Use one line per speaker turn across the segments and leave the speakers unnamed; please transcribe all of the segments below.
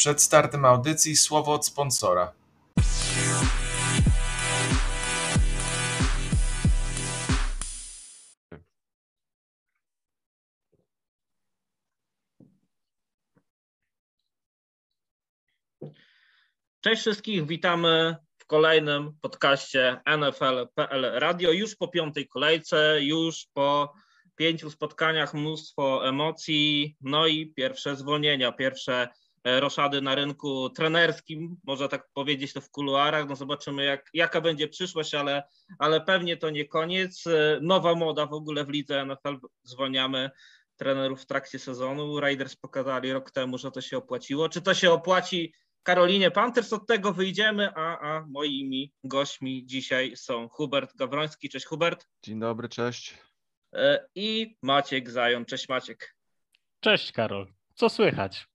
Przed startem audycji słowo od sponsora.
Cześć wszystkich, witamy w kolejnym podcaście NFL.pl Radio. Już po piątej kolejce, już po pięciu spotkaniach, mnóstwo emocji, no i pierwsze zwolnienia, pierwsze roszady na rynku trenerskim, można tak powiedzieć to w kuluarach, no zobaczymy jak, jaka będzie przyszłość, ale, ale pewnie to nie koniec. E, nowa moda w ogóle w lidze NFL, zwolniamy trenerów w trakcie sezonu. Raiders pokazali rok temu, że to się opłaciło. Czy to się opłaci Karolinie Panthers. Od tego wyjdziemy, a, a moimi gośćmi dzisiaj są Hubert Gawroński. Cześć Hubert.
Dzień dobry, cześć.
E, I Maciek Zajon. Cześć Maciek.
Cześć Karol. Co słychać?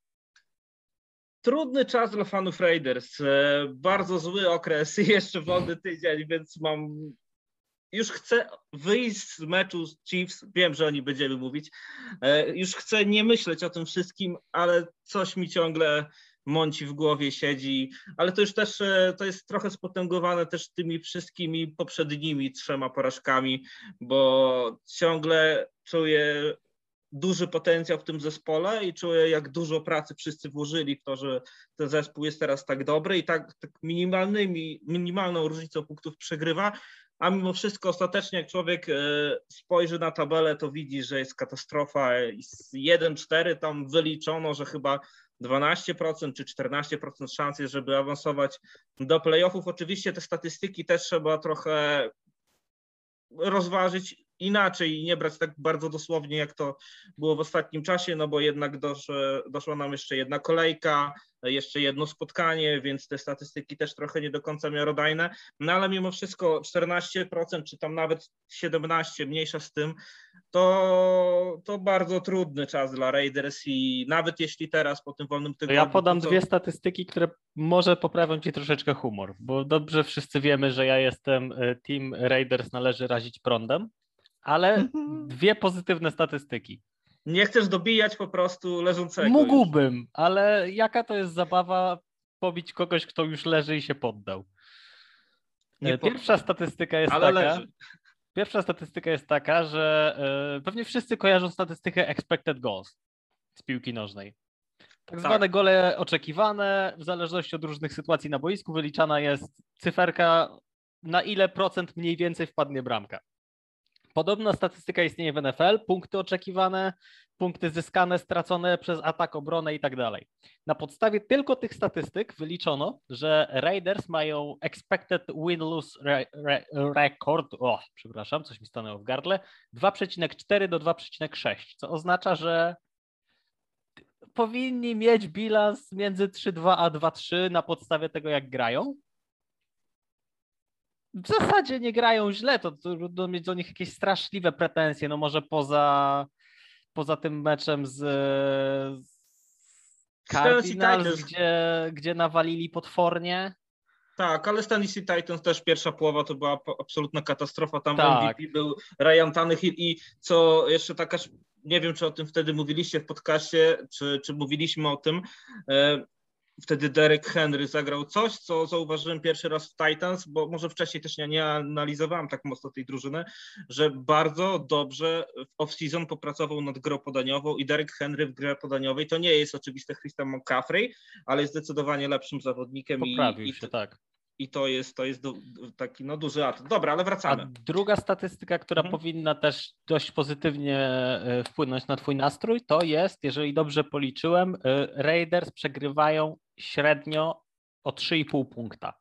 Trudny czas dla fanów Raiders. E, bardzo zły okres i jeszcze wolny tydzień, więc mam już chcę wyjść z meczu z Chiefs, wiem, że o nich będziemy mówić, e, już chcę nie myśleć o tym wszystkim, ale coś mi ciągle mąci w głowie siedzi, ale to już też e, to jest trochę spotęgowane też tymi wszystkimi poprzednimi trzema porażkami, bo ciągle czuję duży potencjał w tym zespole i czuję, jak dużo pracy wszyscy włożyli w to, że ten zespół jest teraz tak dobry i tak, tak minimalnymi, minimalną różnicą punktów przegrywa, a mimo wszystko ostatecznie jak człowiek e, spojrzy na tabelę, to widzi, że jest katastrofa. Z 1-4 tam wyliczono, że chyba 12% czy 14% szans żeby awansować do playoffów. Oczywiście te statystyki też trzeba trochę rozważyć inaczej i nie brać tak bardzo dosłownie, jak to było w ostatnim czasie, no bo jednak dosz, doszła nam jeszcze jedna kolejka, jeszcze jedno spotkanie, więc te statystyki też trochę nie do końca miarodajne, no ale mimo wszystko 14% czy tam nawet 17%, mniejsza z tym, to, to bardzo trudny czas dla Raiders i nawet jeśli teraz po tym wolnym tygodniu...
Ja podam to... dwie statystyki, które może poprawią Ci troszeczkę humor, bo dobrze wszyscy wiemy, że ja jestem e, team Raiders, należy razić prądem, ale mhm. dwie pozytywne statystyki.
Nie chcesz dobijać po prostu leżącego.
Mógłbym, już. ale jaka to jest zabawa pobić kogoś, kto już leży i się poddał? Nie Pierwsza pod... statystyka jest ale taka. Leży. Pierwsza statystyka jest taka, że yy, pewnie wszyscy kojarzą statystykę expected goals z piłki nożnej. Tak, tak zwane gole oczekiwane, w zależności od różnych sytuacji na boisku, wyliczana jest cyferka, na ile procent mniej więcej wpadnie bramka. Podobna statystyka istnieje w NFL, punkty oczekiwane, punkty zyskane, stracone przez atak, obronę i tak dalej. Na podstawie tylko tych statystyk wyliczono, że Raiders mają expected win-lose re re record, o, przepraszam, coś mi stanęło w gardle, 2,4 do 2,6, co oznacza, że powinni mieć bilans między 3,2 a 2,3 na podstawie tego, jak grają w zasadzie nie grają źle, to trudno mieć do nich jakieś straszliwe pretensje, no może poza, poza tym meczem z, z Cardinals, gdzie, gdzie nawalili potwornie.
Tak, ale Tennessee Titans też pierwsza połowa to była absolutna katastrofa. Tam tak. MVP był Ryan Tannehill i co jeszcze taka, nie wiem czy o tym wtedy mówiliście w podcaście, czy, czy mówiliśmy o tym, e, wtedy Derek Henry zagrał coś, co zauważyłem pierwszy raz w Titans, bo może wcześniej też nie, nie analizowałem tak mocno tej drużyny, że bardzo dobrze w off-season popracował nad grą podaniową i Derek Henry w grze podaniowej to nie jest oczywiste Christian McCaffrey, ale jest zdecydowanie lepszym zawodnikiem.
Poprawił i, się, i, tak
i to jest, to jest du, taki no, duży atut. Dobra, ale wracamy. A
druga statystyka, która mhm. powinna też dość pozytywnie e, wpłynąć na Twój nastrój, to jest, jeżeli dobrze policzyłem, e, Raiders przegrywają średnio o 3,5 punkta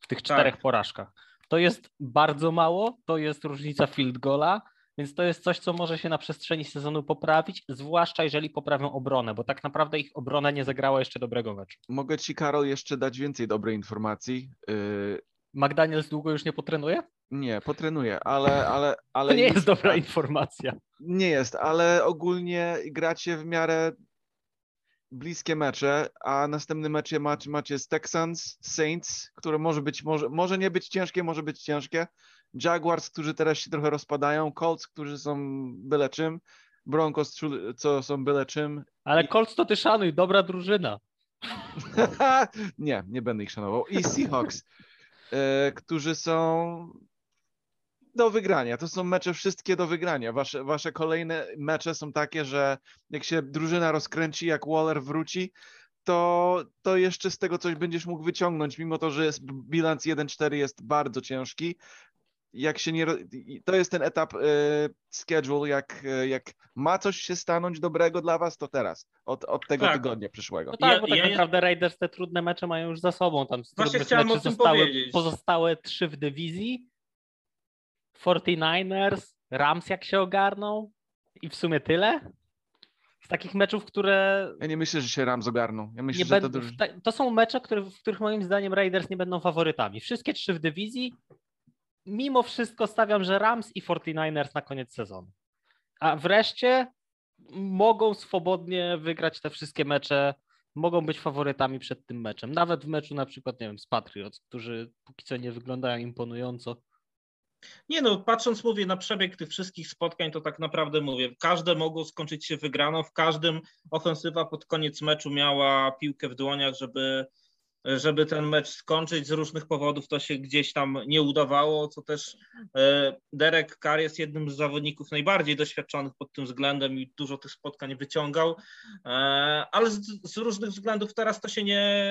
w tych czterech tak. porażkach. To jest bardzo mało, to jest różnica field goala, więc to jest coś, co może się na przestrzeni sezonu poprawić, zwłaszcza jeżeli poprawią obronę, bo tak naprawdę ich obrona nie zagrała jeszcze dobrego meczu.
Mogę Ci, Karol, jeszcze dać więcej dobrej informacji. Yy...
McDaniels długo już nie potrenuje?
Nie, potrenuje, ale... ale, ale
to nie jest dobra informacja.
Nie jest, ale ogólnie gracie w miarę bliskie mecze, a następny mecz macie, macie z Texans, Saints, które może być, może, może nie być ciężkie, może być ciężkie. Jaguars, którzy teraz się trochę rozpadają, Colts, którzy są byle czym, Broncos, co są byle czym.
Ale Colts to ty szanuj, dobra drużyna.
nie, nie będę ich szanował. I Seahawks, e, którzy są do wygrania. To są mecze wszystkie do wygrania. Wasze, wasze kolejne mecze są takie, że jak się drużyna rozkręci, jak Waller wróci, to, to jeszcze z tego coś będziesz mógł wyciągnąć, mimo to, że jest, bilans 1-4 jest bardzo ciężki. Jak się nie. To jest ten etap y, schedule, jak, jak ma coś się stanąć dobrego dla was, to teraz, od, od tego tak. tygodnia przyszłego.
No tak, ja, bo tak ja, naprawdę ja... Raiders te trudne mecze mają już za sobą. Tam
Właśnie chciałem o tym zostały, powiedzieć.
Pozostałe trzy w dywizji 49ers, Rams jak się ogarną i w sumie tyle. Z takich meczów, które...
Ja nie myślę, że się Rams ogarną. Ja myślę, że to,
to są mecze, które, w których moim zdaniem Raiders nie będą faworytami. Wszystkie trzy w dywizji. Mimo wszystko stawiam, że Rams i 49ers na koniec sezonu. A wreszcie mogą swobodnie wygrać te wszystkie mecze, mogą być faworytami przed tym meczem. Nawet w meczu na przykład, nie wiem, z Patriots, którzy póki co nie wyglądają imponująco.
Nie no, patrząc mówię na przebieg tych wszystkich spotkań, to tak naprawdę mówię, każde mogło skończyć się wygraną, w każdym ofensywa pod koniec meczu miała piłkę w dłoniach, żeby żeby ten mecz skończyć. Z różnych powodów to się gdzieś tam nie udawało, co też e, Derek Carr jest jednym z zawodników najbardziej doświadczonych pod tym względem i dużo tych spotkań wyciągał, e, ale z, różnych względów teraz to się nie,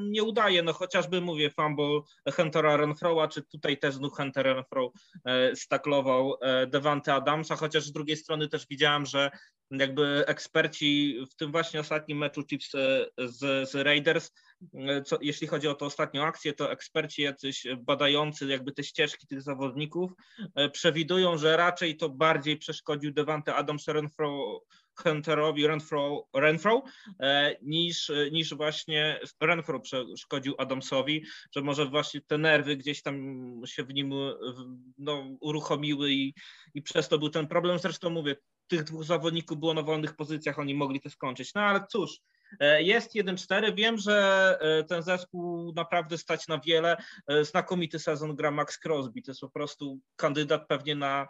nie udaje. No chociażby mówię, fumble Huntera Renfroa, czy tutaj też znów Hunter Renfro e, staklował Devante Adamsa, chociaż z drugiej strony też widziałem, że jakby eksperci w tym właśnie ostatnim meczu Chiefs z, z Raiders co, jeśli chodzi o tę ostatnią akcję, to eksperci jacyś badający jakby te ścieżki tych zawodników e, przewidują, że raczej to bardziej przeszkodził Devante Adams Renfro Hunterowi Renfro, Renfro e, niż, niż właśnie Renfro przeszkodził Adamsowi, że może właśnie te nerwy gdzieś tam się w nim no, uruchomiły i, i przez to był ten problem. Zresztą mówię, tych dwóch zawodników było na wolnych pozycjach, oni mogli to skończyć. No ale cóż, E, jest 1-4. Wiem, że e, ten zespół naprawdę stać na wiele. E, znakomity sezon gra Max Crosby. To jest po prostu kandydat pewnie na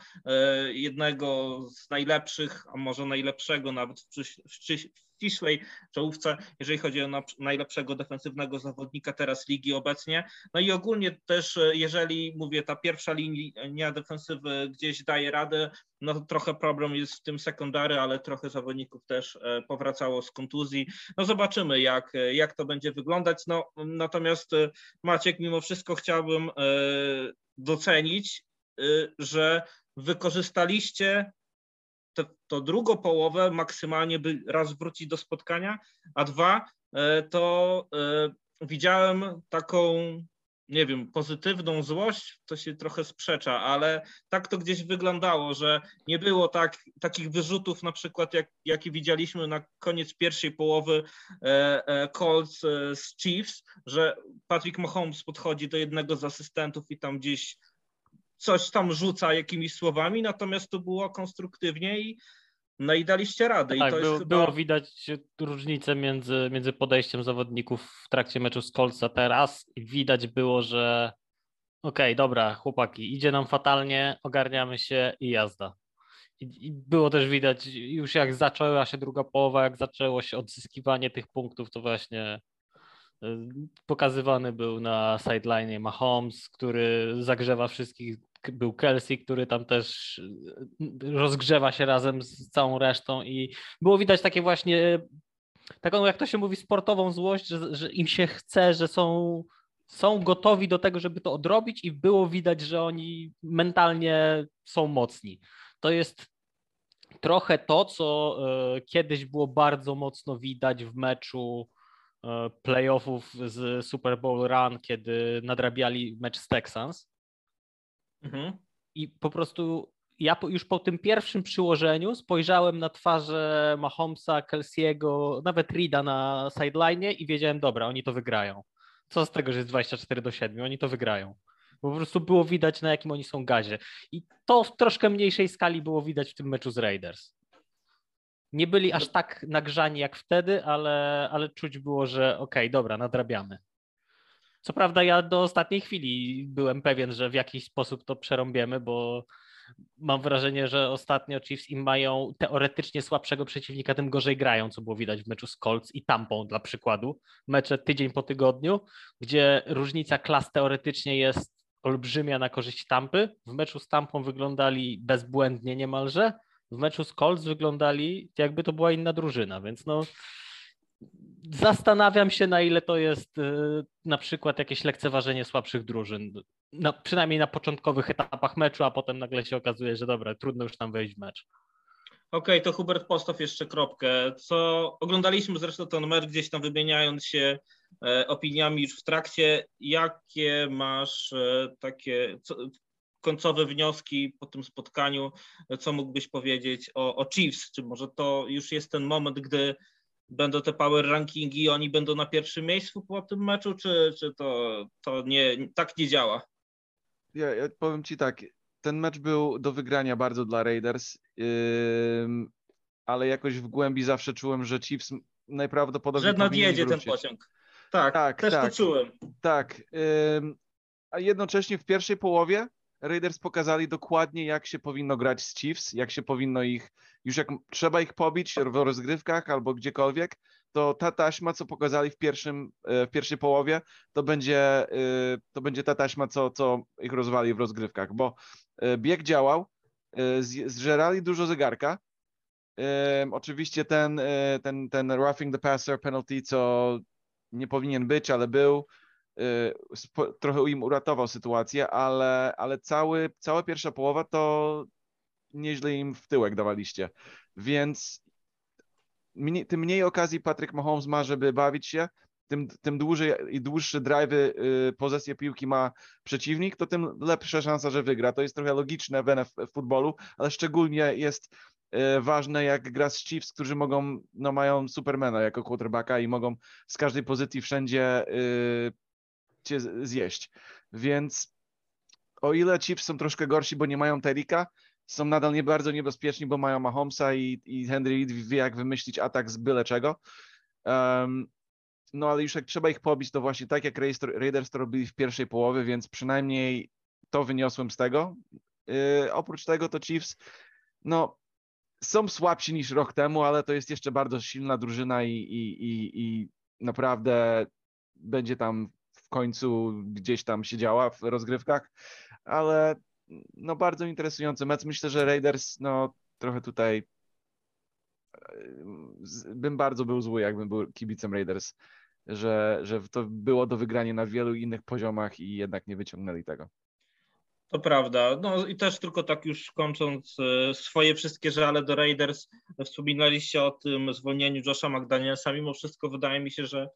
jednego z najlepszych, a może najlepszego nawet w, w, ścisłej czołówce, jeżeli chodzi o najlepszego defensywnego zawodnika teraz ligi obecnie. No i ogólnie też, jeżeli mówię, ta pierwsza linia defensywy gdzieś daje radę, no trochę problem jest w tym sekundary, ale trochę zawodników też e, powracało z kontuzji. No zobaczymy, jak, jak to będzie wyglądać. No, natomiast e, Maciek, mimo wszystko chciałbym e, docenić, że wykorzystaliście to, to drugą połowę maksymalnie by raz wrócić do spotkania, a dwa e, to e, widziałem taką, nie wiem, pozytywną złość, to się trochę sprzecza, ale tak to gdzieś wyglądało, że nie było tak, takich wyrzutów na przykład, jak, jakie widzieliśmy na koniec pierwszej połowy e, Colts z Chiefs, że Patrick Mahomes podchodzi do jednego z asystentów i tam gdzieś coś tam rzuca jakimiś słowami, natomiast to było konstruktywnie i no i daliście radę.
Tak,
I to
było,
jest chyba...
było widać różnicę między, między podejściem zawodników w trakcie meczu z Coltsa teraz i widać było, że okej, okay, dobra, chłopaki, idzie nam fatalnie, ogarniamy się i jazda. I, I, było też widać już jak zaczęła się druga połowa, jak zaczęło się odzyskiwanie tych punktów, to właśnie pokazywany był na sideline Mahomes, który zagrzewa wszystkich był Kelsey, który tam też y, rozgrzewa się razem z całą resztą i było widać takie właśnie taką, jak to się mówi, sportową złość, że, że im się chce, że są, są gotowi do tego, żeby to odrobić i było widać, że oni mentalnie są mocni. To jest trochę to, co y, kiedyś było bardzo mocno widać w meczu playoffów z Super Bowl Run, kiedy nadrabiali mecz z Texans Mhm. I po prostu ja już po tym pierwszym przyłożeniu spojrzałem na twarze Mahomesa, Kelsey'ego, nawet Rida na sideline i wiedziałem, dobra, oni to wygrają. Co z tego, że jest 24 do 7, oni to wygrają. Bo po prostu było widać, na jakim oni są gazie. I to w troszkę mniejszej skali było widać w tym meczu z Raiders. Nie byli aż tak nagrzani jak wtedy, ale, ale czuć było, że okej, okay, dobra, nadrabiamy. Co prawda ja do ostatniej chwili byłem pewien, że w jakiś sposób to przerąbiemy, bo mam wrażenie, że ostatnio Chiefs im mają teoretycznie słabszego przeciwnika, tym gorzej grają, co było widać w meczu z Colts i Tampą dla przykładu. Mecze tydzień po tygodniu, gdzie różnica klas teoretycznie jest olbrzymia na korzyść Tampy. W meczu z Tampą wyglądali bezbłędnie niemalże, w meczu z Colts wyglądali jakby to była inna drużyna, więc no zastanawiam się na ile to jest y, na przykład jakieś lekceważenie słabszych drużyn, no, przynajmniej na początkowych etapach meczu, a potem nagle się okazuje, że dobra, trudno już tam wejść w mecz.
Okej, okay, to Hubert postaw jeszcze kropkę. Co oglądaliśmy zresztą ten mecz gdzieś tam wymieniając się e, opiniami już w trakcie. Jakie masz e, takie co, końcowe wnioski po tym spotkaniu? Co mógłbyś powiedzieć o, o Chiefs? Czy może to już jest ten moment, gdy będą te power rankingi, oni będą na pierwszym miejscu po tym meczu, czy, czy to, to nie, tak nie działa?
Ja, ja powiem Ci tak, ten mecz był do wygrania bardzo dla Raiders, yy, ale jakoś w głębi zawsze czułem, że Chiefs najprawdopodobniej
Że nadjedzie ten pociąg. Tak, tak też tak, to czułem.
Tak, yy, a jednocześnie w pierwszej połowie Raiders pokazali dokładnie, jak się powinno grać z Chiefs, jak się powinno ich, już jak trzeba ich pobić w rozgrywkach albo gdziekolwiek, to ta taśma, co pokazali w, pierwszym, e, w pierwszej połowie, to będzie, e, to będzie ta taśma, co, co ich rozwali w rozgrywkach, bo e, bieg działał, zżerali dużo zegarka. Oczywiście ten, ten, ten roughing the passer penalty, co nie powinien być, ale był, trochę im uratował sytuację, ale, ale cały, cała pierwsza połowa to nieźle im w tyłek dawaliście. Więc mniej, tym mniej okazji Patrick Mahomes ma, żeby bawić się, tym, tym dłużej i dłuższe drive'y, y, pozycję piłki ma przeciwnik, to tym lepsza szansa, że wygra. To jest trochę logiczne w w futbolu, ale szczególnie jest y, ważne, jak gra z Chiefs, którzy mogą, no mają Supermana jako quarterbacka i mogą z każdej pozycji wszędzie y, cię zjeść. Więc o ile Chiefs są troszkę gorsi, bo nie mają Terika, są nadal nie bardzo niebezpieczni, bo mają Mahomesa i, i Henry wie, jak wymyślić atak z byle czego. Um, no ale już jak trzeba ich pobić, to właśnie tak jak Raiders to robili w pierwszej połowie, więc przynajmniej to wyniosłem z tego. Yy, oprócz tego to Chiefs, no są słabsi niż rok temu, ale to jest jeszcze bardzo silna drużyna i, i, i, i naprawdę będzie tam w końcu gdzieś tam siedziała w rozgrywkach, ale no bardzo interesujący mecz. Myślę, że Raiders no trochę tutaj bym bardzo był zły, jakbym był kibicem Raiders, że, że to było do wygrania na wielu innych poziomach i jednak nie wyciągnęli tego.
To prawda. No i też tylko tak już kończąc e, swoje wszystkie żale do Raiders, wspominaliście o tym zwolnieniu Josha McDanielsa. Mimo wszystko wydaje mi się, że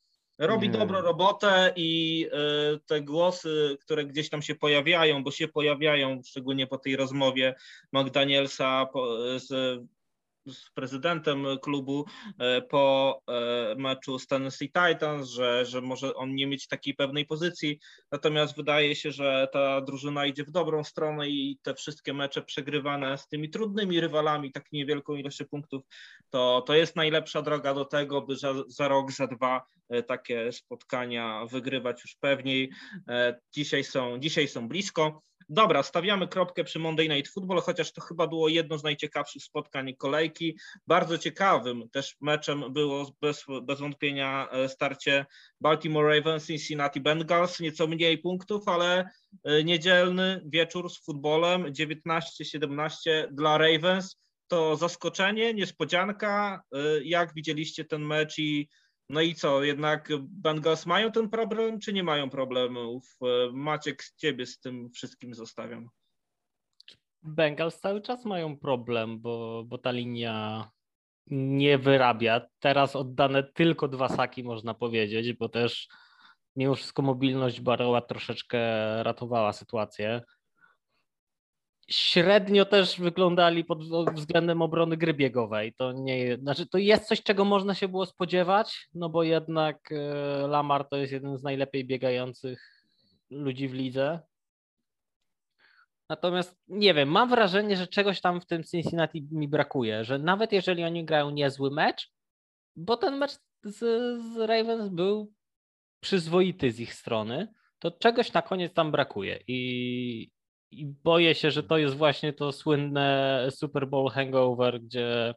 robi nie. dobrą robotę i e, te głosy, które gdzieś tam się pojawiają, bo się pojawiają, szczególnie po tej rozmowie McDanielsa z z prezydentem klubu e, po e, meczu z Tennessee Titans, że, że może on nie mieć takiej pewnej pozycji, natomiast wydaje się, że ta drużyna idzie w dobrą stronę i te wszystkie mecze przegrywane z tymi trudnymi rywalami, tak niewielką ilością punktów, to, to jest najlepsza droga do tego, by za, za rok, za dwa e, takie spotkania wygrywać już pewniej. Dzisiaj są, dzisiaj są blisko. Dobra, stawiamy kropkę przy Monday Night Football, chociaż to chyba było jedno z najciekawszych spotkań kolejki. Bardzo ciekawym też meczem było bez, bez wątpienia e, starcie Baltimore Ravens, Cincinnati Bengals. Nieco mniej punktów, ale e, niedzielny wieczór z futbolem 19-17 dla Ravens. To zaskoczenie, niespodzianka. E, jak widzieliście ten mecz i no i co, jednak Bengals mają ten problem, czy nie mają problemów? Maciek, z ciebie z tym wszystkim zostawiam.
Bengals cały czas mają problem, bo, bo ta linia nie wyrabia. Teraz oddane tylko dwa saki, można powiedzieć, bo też mimo wszystko mobilność Baroła troszeczkę ratowała sytuację średnio też wyglądali pod względem obrony gry biegowej. To nie, znaczy to jest coś, czego można się było spodziewać, no bo jednak e, Lamar to jest jeden z najlepiej biegających ludzi w lidze. Natomiast nie wiem, mam wrażenie, że czegoś tam w tym Cincinnati mi brakuje, że nawet jeżeli oni grają niezły mecz, bo ten mecz z, z Ravens był przyzwoity z ich strony, to czegoś na koniec tam brakuje. I, i boję się, że to jest właśnie to słynne Super Bowl hangover, gdzie,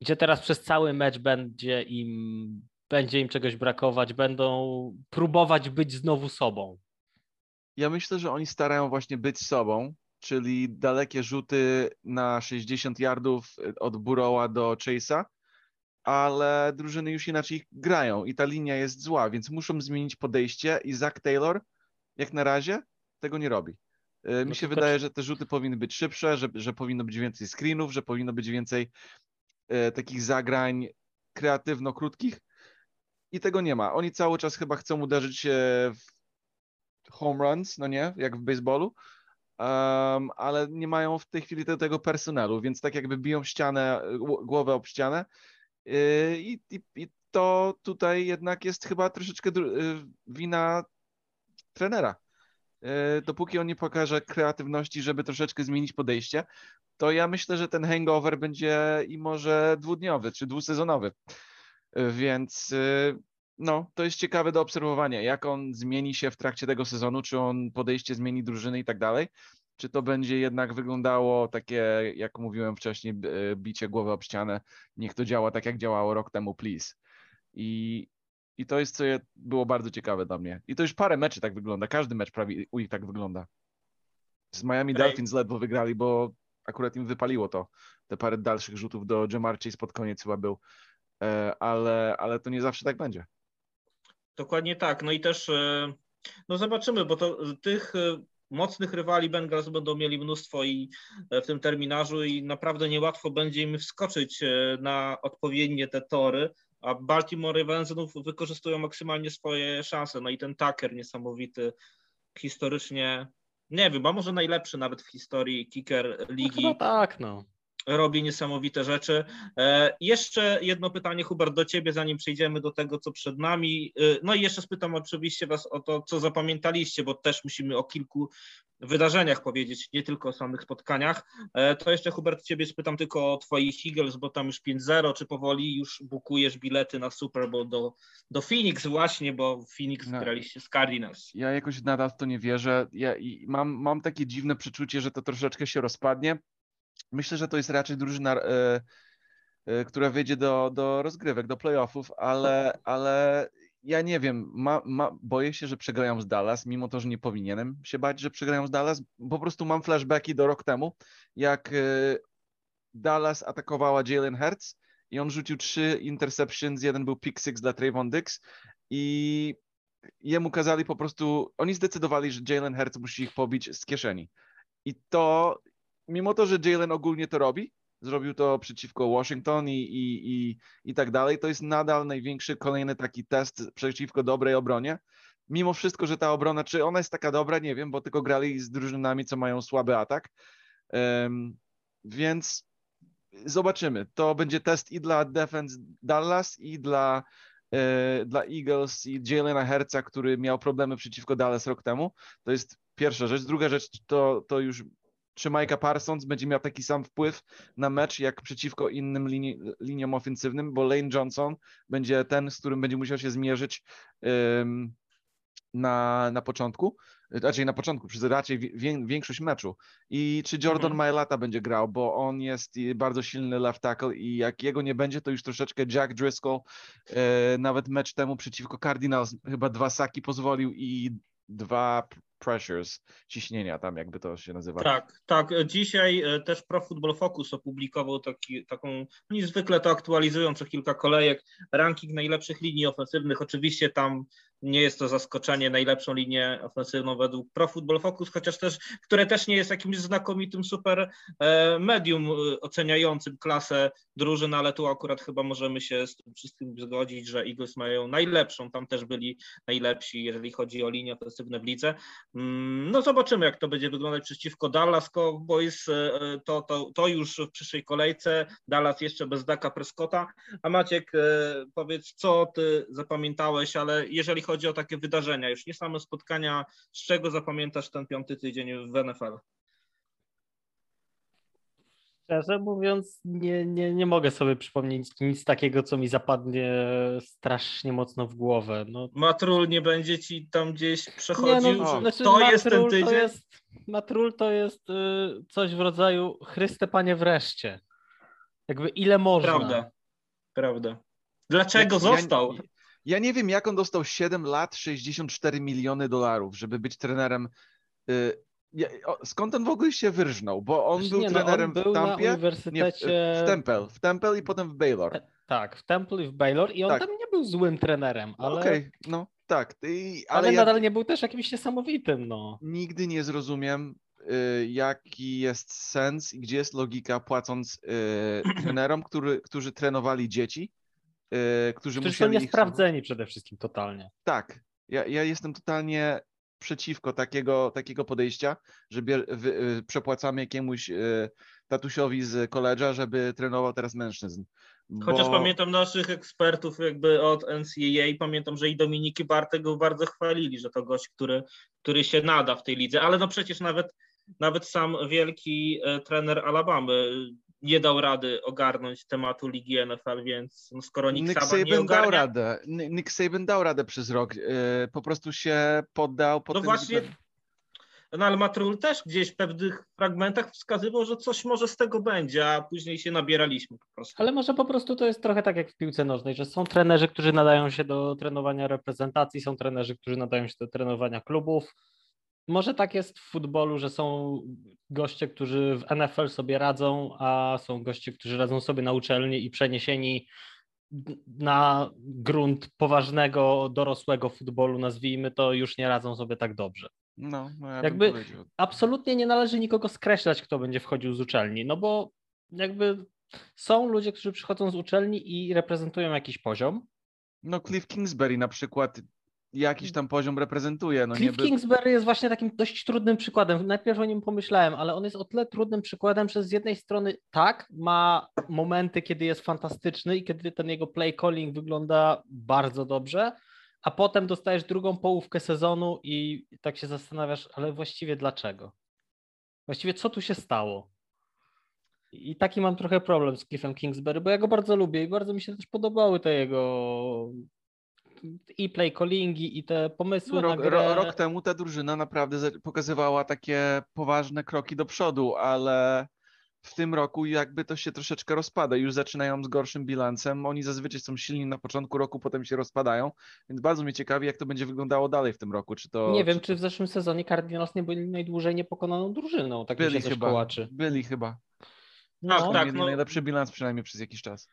gdzie teraz przez cały mecz będzie im, będzie im czegoś brakować, będą próbować być znowu sobą.
Ja myślę, że oni starają właśnie być sobą, czyli dalekie rzuty na 60 yardów od Burowa do Chase'a, ale drużyny już inaczej grają i ta linia jest zła, więc muszą zmienić podejście i Zach Taylor jak na razie tego nie robi. Y, mi no się wydaje, że te rzuty powinny być szybsze, że, że powinno być więcej screenów, że powinno być więcej e, takich zagrań kreatywno-krótkich i tego nie ma. Oni cały czas chyba chcą uderzyć się w home runs, no nie, jak w baseballu, um, ale nie mają w tej chwili tego personelu, więc tak jakby biją ścianę, głowę ob ścianę yy, i, i, i to tutaj jednak jest chyba troszeczkę y, wina trenera. Yy, dopóki on nie pokaże kreatywności, żeby troszeczkę zmienić podejście, to ja myślę, że ten hangover będzie i może dwudniowy czy dwusezonowy. Yy, więc no, to jest ciekawe do obserwowania, jak on zmieni się w trakcie tego sezonu, czy on podejście zmieni drużyny i tak dalej, czy to będzie jednak wyglądało takie, jak mówiłem wcześniej, bicie głowy ob ścianę, niech to działa tak, jak działało rok temu, please. I, i to jest, co było bardzo ciekawe dla mnie. I to już parę meczy tak wygląda, każdy mecz prawie u nich tak wygląda. Z Miami Dolphins ledwo wygrali, bo akurat im wypaliło to. Te parę dalszych rzutów do Jamar Chase pod koniec chyba był. E, ale, ale to nie zawsze tak będzie.
Dokładnie tak. No i też e, no zobaczymy, bo to tych e, mocnych rywali Bengals będą mieli mnóstwo i w tym terminarzu i naprawdę niełatwo będzie im wskoczyć na odpowiednie te tory, a Baltimore Ravens znów wykorzystują maksymalnie swoje szanse. No i ten Tucker niesamowity, historycznie, nie wiem, a może najlepszy nawet w historii kicker ligi.
No tak, no
robi niesamowite rzeczy. E, jeszcze jedno pytanie, Hubert, do Ciebie, zanim przejdziemy do tego, co przed nami. E, no i jeszcze spytam oczywiście Was o to, co zapamiętaliście, bo też musimy o kilku wydarzeniach powiedzieć, nie tylko o samych spotkaniach. E, to jeszcze, Hubert, Ciebie spytam tylko o Twoich Eagles, bo tam już 5-0, czy powoli już bukujesz bilety na Super Bowl do, do Phoenix właśnie, bo Phoenix no. graliście z Cardinals.
Ja jakoś nadal w to nie wierzę. Ja mam, mam takie dziwne przeczucie, że to troszeczkę się rozpadnie Myślę, że to jest raczej drużyna, e, e, która wyjdzie do, do rozgrywek, do playoffów, ale, ale ja nie wiem, ma, ma, boję się, że przegrają z Dallas, mimo to, że nie powinienem się bać, że przegrają z Dallas. Po prostu mam flashbacki do rok temu, jak e, Dallas atakowała Jalen Hurts i on rzucił trzy interceptions, jeden był pick six dla Trayvon Dix i jemu kazali po prostu, oni zdecydowali, że Jalen Hurts musi ich pobić z kieszeni. I to mimo to, że Jalen ogólnie to robi, zrobił to przeciwko Washington i, i, i, i tak dalej, to jest nadal największy kolejny taki test przeciwko dobrej obronie. Mimo wszystko, że ta obrona, czy ona jest taka dobra, nie wiem, bo tylko grali z drużynami, co mają słaby atak. Um, więc zobaczymy. To będzie test i dla defense Dallas, i dla, e, dla Eagles, i Jalena Herca, który miał problemy przeciwko Dallas rok temu. To jest pierwsza rzecz. Druga rzecz to, to już czy Micah Parsons będzie miał taki sam wpływ na mecz jak przeciwko innym linii, liniom ofensywnym, bo Lane Johnson będzie ten, z którym będzie musiał się zmierzyć na, na początku, raczej na początku, przez raczej wie, większość meczu. I czy Jordan mhm. Mailata będzie grał, bo on jest bardzo silny left tackle i jak jego nie będzie, to już troszeczkę Jack Driscoll e, nawet mecz temu przeciwko Cardinals chyba dwa saki pozwolił i dwa pressures, ciśnienia tam, jakby to się nazywa.
Tak, tak. Dzisiaj e, też Pro Football Focus opublikował taki, taką, oni zwykle to aktualizują co kilka kolejek, ranking najlepszych linii ofensywnych. Oczywiście tam nie jest to zaskoczenie, najlepszą linię ofensywną według Pro Football Focus, chociaż też, które też nie jest jakimś znakomitym super e, medium e, oceniającym klasę drużyn, ale tu akurat chyba możemy się z tym wszystkim zgodzić, że Eagles mają najlepszą, tam też byli najlepsi, jeżeli chodzi o linie ofensywne w lidze. Mm, no zobaczymy, jak to będzie wyglądać przeciwko Dallas Cowboys, e, to, to, to już w przyszłej kolejce, Dallas jeszcze bez Daka Prescotta, a Maciek, powiedz, co ty zapamiętałeś, ale jeżeli chodzi o takie wydarzenia, już nie same spotkania, z czego zapamiętasz ten piąty tydzień w NFL?
Szczerze mówiąc, nie, nie, nie mogę sobie przypomnieć nic takiego, co mi zapadnie strasznie mocno w głowę. No.
Matrul nie będzie ci tam gdzieś przechodził?
Nie, no, znaczy,
to jest ten tydzień? To jest,
Matrul to jest y, coś w rodzaju Chryste Panie wreszcie. Jakby ile można.
Prawda, prawda. Dlaczego ja, został?
Ja, ja, nie wiem, jak on dostał 7 lat, 64 miliony dolarów, żeby być trenerem y, skąd on w ogóle się wyrżnął? Bo on był nie, trenerem no, on był w Tampie,
na uniwersytecie...
Nie, w, Temple, w Temple i potem w Baylor. E,
tak, w Temple i w Baylor i on tak. tam nie był złym trenerem, ale... Okej, okay,
no tak. I,
ale, ale ja... nadal nie był też jakimś niesamowitym, no.
Nigdy nie zrozumiem, y, jaki jest sens i gdzie jest logika płacąc y, trenerom, który, którzy trenowali dzieci, y, którzy,
którzy są niesprawdzeni przede wszystkim totalnie.
Tak, ja, ja jestem totalnie przeciwko takiego, takiego podejścia, że bier, y, przepłacamy jakiemuś y, tatusiowi z koledża, żeby trenował teraz mężczyzn.
Bo... Chociaż pamiętam naszych ekspertów jakby od NCAA, pamiętam, że i Dominiki Bartek go bardzo chwalili, że to gość, który, który się nada w tej lidze, ale no przecież nawet, nawet sam wielki e, trener Alabamy nie dał rady ogarnąć tematu ligi NFL, więc no skoro Nick, Nick Saban, nie ogarnia...
dał radę. Nick Saban dał radę przez rok. Yy, po prostu się poddał.
Po no właśnie, no ale Matrul też gdzieś w pewnych fragmentach wskazywał, że coś może z tego będzie, a później się nabieraliśmy po prostu.
Ale może po prostu to jest trochę tak jak w piłce nożnej, że są trenerzy, którzy nadają się do trenowania reprezentacji, są trenerzy, którzy nadają się do trenowania klubów, może tak jest w futbolu, że są goście, którzy w NFL sobie radzą, a są goście, którzy radzą sobie na uczelni i przeniesieni na grunt poważnego, dorosłego futbolu, nazwijmy to, już nie radzą sobie tak dobrze.
No, no ja
jakby absolutnie nie należy nikogo skreślać, kto będzie wchodził z uczelni, no bo jakby są ludzie, którzy przychodzą z uczelni i reprezentują jakiś poziom.
No Cliff Kingsbury na przykład jakiś tam poziom reprezentuje. No
Cliff Kingsbury jest właśnie takim dość trudnym przykładem. Najpierw o nim pomyślałem, ale on jest o tyle trudnym przykładem, że z jednej strony tak, ma momenty, kiedy jest fantastyczny i kiedy ten jego play calling wygląda bardzo dobrze, a potem dostajesz drugą połówkę sezonu i tak się zastanawiasz, ale właściwie dlaczego? Właściwie co tu się stało? I taki mam trochę problem z Cliffem Kingsbury, bo ja go bardzo lubię i bardzo mi się też podobały te jego i play callingi i te pomysły no, rok, na grę.
Rok temu ta drużyna naprawdę pokazywała takie poważne kroki do przodu, ale w tym roku jakby to się troszeczkę rozpada. Już zaczynają z gorszym bilansem. Oni zazwyczaj są silni na początku roku, potem się rozpadają, więc bardzo mnie ciekawi, jak to będzie wyglądało dalej w tym roku. Czy to,
nie wiem, czy w zeszłym sezonie Cardinals nie byli najdłużej niepokonaną drużyną. Tak byli mi się chyba. Kołaczy.
Byli chyba.
No, tak, tak. No.
Najlepszy bilans przynajmniej przez jakiś czas.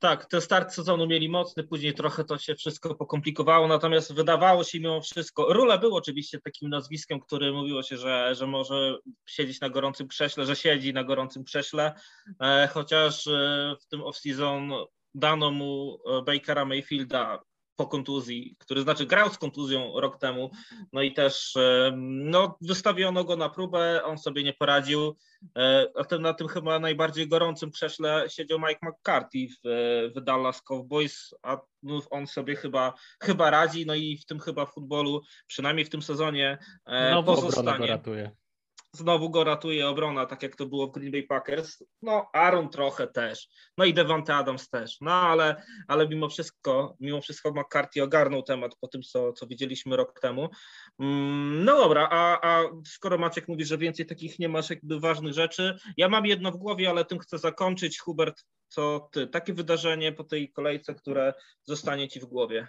Tak, ten start sezonu mieli mocny, później trochę to się wszystko pokomplikowało, natomiast wydawało się mimo wszystko, Rule był oczywiście takim nazwiskiem, który mówiło się, że, że może siedzieć na gorącym krześle, że siedzi na gorącym krześle, e, chociaż e, w tym off-season dano mu e, Bakera Mayfielda po kontuzji, który znaczy grał z kontuzją rok temu, no i też no, wystawiono go na próbę, on sobie nie poradził, e, a tym, na tym chyba najbardziej gorącym krześle siedział Mike McCarthy w, w Dallas Cowboys, a no, on sobie chyba, chyba radzi, no i w tym chyba futbolu, przynajmniej w tym sezonie
no, pozostanie. ratuje.
Znowu go ratuje obrona, tak jak to było w Green Bay Packers. No, Aaron trochę też. No i Devante Adams też. No ale, ale mimo wszystko, mimo wszystko McCarthy ogarnął temat po tym, co, co widzieliśmy rok temu. Mm, no dobra, a, a skoro Maciek mówi, że więcej takich nie masz jakby ważnych rzeczy, ja mam jedno w głowie, ale tym chcę zakończyć. Hubert, co ty? Takie wydarzenie po tej kolejce, które zostanie ci w głowie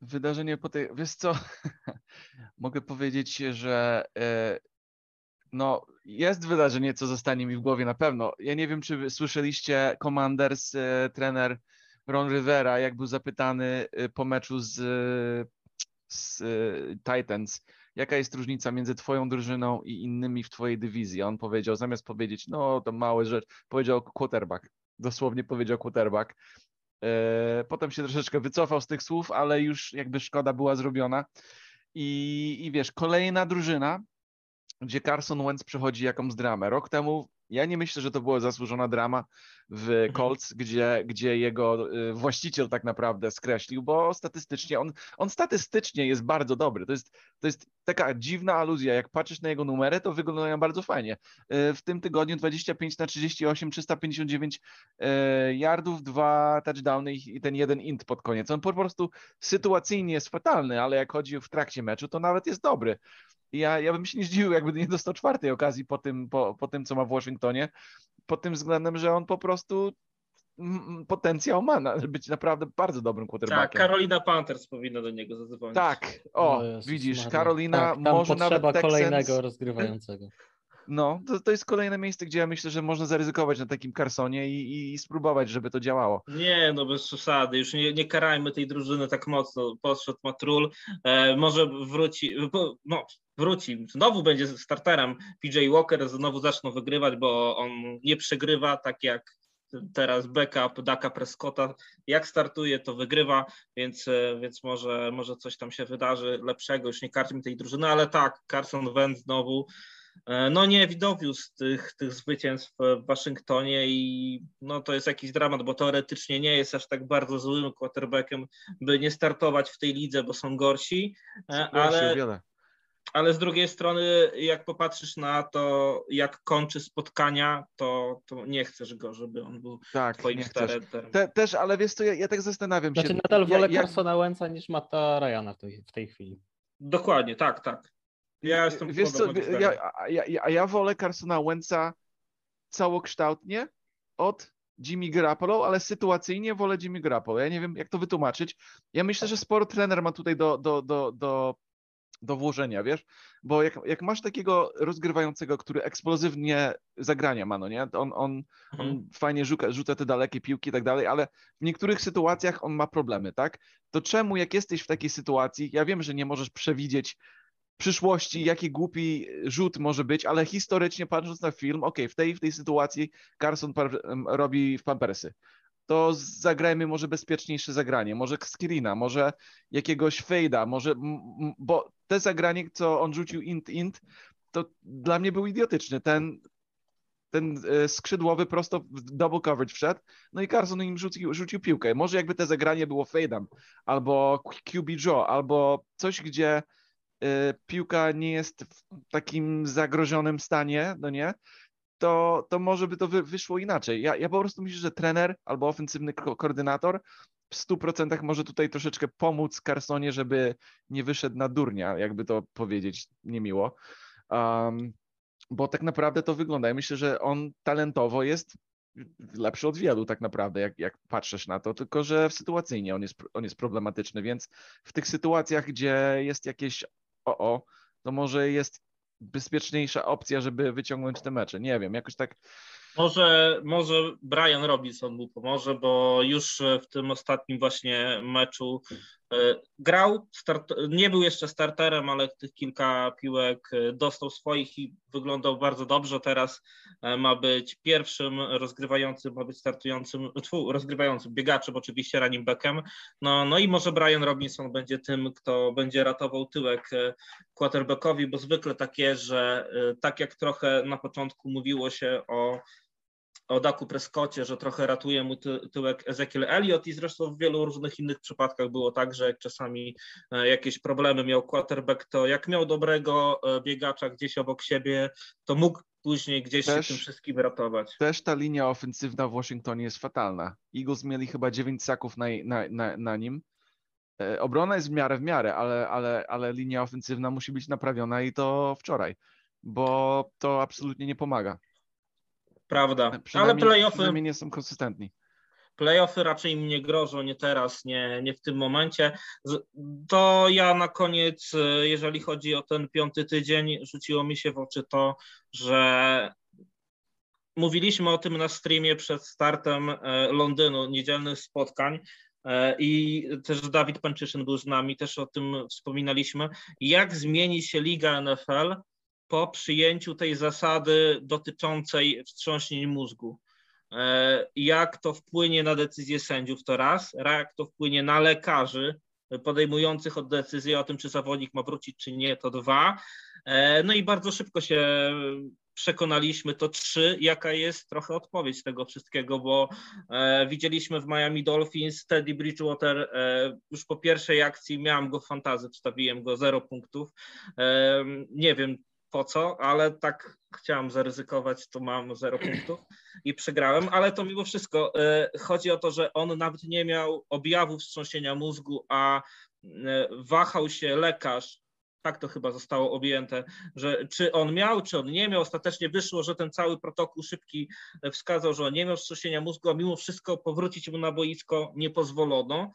wydarzenie po tej. Wiesz co? Mogę powiedzieć, że e, no, jest wydarzenie, co zostanie mi w głowie na pewno. Ja nie wiem, czy słyszeliście Commanders, e, trener Ron Rivera, jak był zapytany e, po meczu z, z Titans, jaka jest różnica między twoją drużyną i innymi w twojej dywizji. On powiedział, zamiast powiedzieć, no to małe rzecz, powiedział quarterback. Dosłownie powiedział quarterback. E, potem się troszeczkę wycofał z tych słów, ale już jakby szkoda była zrobiona. I, i wiesz, kolejna drużyna, gdzie Carson Wentz przechodzi jakąś dramę. Rok temu Ja nie myślę, że to była zasłużona drama w
Mhm.
Colts, gdzie, gdzie jego y, właściciel tak naprawdę skreślił, bo statystycznie on, on statystycznie jest bardzo dobry. To jest, to jest taka dziwna aluzja. Jak patrzysz na jego numery, to wyglądają bardzo fajnie. Y, W tym tygodniu 25 na 38, 359 y, yardów, dwa touchdowny i i ten jeden int pod koniec. On po prostu sytuacyjnie jest fatalny, ale jak chodzi w trakcie meczu, to nawet jest dobry. Ja, ja bym się nie zdziwił, jakby nie dostał czwartej okazji po tym, po, po tym, co ma w Waszyngtonie, pod tym względem, że on po prostu potencjał ma na, być naprawdę bardzo dobrym
Tak,
quarterbackiem.
Carolina Panthers powinna do niego zadzwonić.
Tak, o,
O Jezus
widzisz,
Maria.
Karolina,
tak,
może nawet
potrzeba
Texans,
kolejnego rozgrywającego.
No, to, to jest kolejne miejsce, gdzie ja myślę, że można zaryzykować na takim Carsonie i, i, i spróbować, żeby to działało.
Nie, no bez przesady. Już nie, nie karajmy tej drużyny tak mocno. Podszedł Matrul. E, może wróci, no, wróci. Znowu będzie starterem. PJ Walker znowu zaczną wygrywać, bo on nie przegrywa, tak jak teraz backup Daka Prescotta. Jak startuje, to wygrywa, więc, e, więc może, może coś tam się wydarzy lepszego. Już nie karćmy tej drużyny, ale tak, Carson Wentz znowu No nie dowiózł tych, tych zwycięstw w Waszyngtonie i no to jest jakiś dramat, bo teoretycznie nie jest aż tak bardzo złym quarterbackiem, by nie startować w tej lidze, bo są gorsi, e, ale, ale z drugiej strony jak popatrzysz na to, jak kończy spotkania, to, to nie chcesz go, żeby on był
Tak,
twoim starterem.
Te, też, ale wiesz co, ja, ja tak zastanawiam się.
Znaczy nadal
ja,
wolę
ja,
Carsona Wentza niż Matta Ryana w tej, w tej chwili.
Dokładnie, tak, tak. Ja jestem
Wiesz co, ja, ja, ja- ja wolę Carsona Wentza całokształtnie od Jimmy Garoppolo, ale sytuacyjnie wolę Jimmy Garoppolo. Ja nie wiem, jak to wytłumaczyć. Ja myślę, że sporo trener ma tutaj do, do, do, do, do włożenia, wiesz? Bo jak, jak masz takiego rozgrywającego, który eksplozywnie zagrania ma, no nie? On, on,
Mhm.
on fajnie rzuca, rzuca te dalekie piłki i tak dalej, ale w niektórych sytuacjach on ma problemy, tak? To czemu, jak jesteś w takiej sytuacji, ja wiem, że nie możesz przewidzieć przyszłości, jaki głupi rzut może być, ale historycznie patrząc na film, ok, w tej, w tej sytuacji Carson robi w pampersy. To zagrajmy może bezpieczniejsze zagranie, może screena, może jakiegoś fejda, może, bo te zagranie, co on rzucił int, int, to dla mnie był idiotyczny. Ten, ten e, skrzydłowy prosto w double coverage wszedł, no i Carson im rzucił, rzucił piłkę. Może jakby te zagranie było fejdem, albo QB draw, albo coś, gdzie piłka nie jest w takim zagrożonym stanie, no nie, to, to może by to wy, wyszło inaczej. Ja, ja po prostu myślę, że trener albo ofensywny ko- koordynator w 100% może tutaj troszeczkę pomóc Carsonie, żeby nie wyszedł na durnia, jakby to powiedzieć niemiło. Um, bo tak naprawdę to wygląda. Ja myślę, że on talentowo jest lepszy od wielu tak naprawdę, jak, jak patrzysz na to, tylko że sytuacyjnie on jest, on jest problematyczny, więc w tych sytuacjach, gdzie jest jakieś o, o to może jest bezpieczniejsza opcja, żeby wyciągnąć te mecze. Nie wiem, jakoś tak
Może, może Brian Robinson mu pomoże, bo już w tym ostatnim właśnie meczu grał, start, nie był jeszcze starterem, ale tych kilka piłek e, dostał swoich i wyglądał bardzo dobrze. Teraz e, ma być pierwszym rozgrywającym, ma być startującym, tfu, rozgrywającym biegaczem, oczywiście running backiem. No, no i może Brian Robinson będzie tym, kto będzie ratował tyłek e, quarterbackowi, bo zwykle tak jest, że e, tak jak trochę na początku mówiło się o o Daku Prescotcie, że trochę ratuje mu ty, tyłek Ezekiel Elliott i zresztą w wielu różnych innych przypadkach było tak, że jak czasami e, jakieś problemy miał quarterback, to jak miał dobrego e, biegacza gdzieś obok siebie, to mógł później gdzieś
Też-
się tym wszystkim ratować.
też ta linia ofensywna w Waszyngtonie jest fatalna. Eagles mieli chyba 9 saków na, na, na, na nim. E, Obrona jest w miarę w miarę, ale, ale, ale linia ofensywna musi być naprawiona i to wczoraj, bo to absolutnie nie pomaga.
Prawda, ale playoffy,
przynajmniej nie są konsystentni.
playoffy raczej im nie grożą, nie teraz, nie, nie w tym momencie. To ja na koniec, e, jeżeli chodzi o ten piąty tydzień, rzuciło mi się w oczy to, że mówiliśmy o tym na streamie przed startem e, Londynu, niedzielnych spotkań. e, I też Dawid Pańczyszyn był z nami, też o tym wspominaliśmy. Jak zmieni się Liga NFL po przyjęciu tej zasady dotyczącej wstrząśnień mózgu? E, Jak to wpłynie na decyzje sędziów, to raz, jak to wpłynie na lekarzy podejmujących od decyzję o tym, czy zawodnik ma wrócić, czy nie, to dwa. E, No i bardzo szybko się przekonaliśmy, to trzy, jaka jest trochę odpowiedź tego wszystkiego, bo e, widzieliśmy w Miami Dolphins Teddy Bridgewater e, już po pierwszej akcji miałem go w fantazy, wstawiłem go 0 punktów. E, nie wiem po co, ale tak chciałem zaryzykować, to mam 0 punktów i przegrałem, ale to mimo wszystko e, chodzi o to, że on nawet nie miał objawów wstrząsienia mózgu, a e, wahał się lekarz tak to chyba zostało objęte, że czy on miał, czy on nie miał. Ostatecznie wyszło, że ten cały protokół szybki wskazał, że on nie miał wstrząsienia mózgu, a mimo wszystko powrócić mu na boisko nie pozwolono.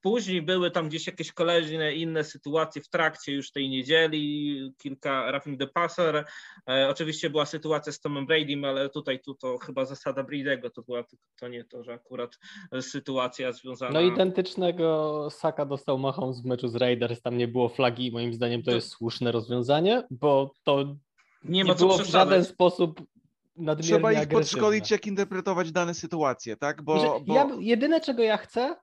Później były tam gdzieś jakieś kolejne inne sytuacje w trakcie już tej niedzieli, kilka roughing the passer. E, oczywiście była sytuacja z Tomem Bradym, ale tutaj tu to chyba zasada Brady'ego to była, to nie to, że akurat sytuacja związana...
No identycznego Saka dostał Mahomes w meczu z Raiders, tam nie było flagi i moim zdaniem to jest słuszne rozwiązanie, bo to nie, nie było w żaden sposób Trzeba ich agresywne.
podszkolić, jak interpretować dane sytuacje, tak? Bo, bo...
Ja, jedyne, czego ja chcę,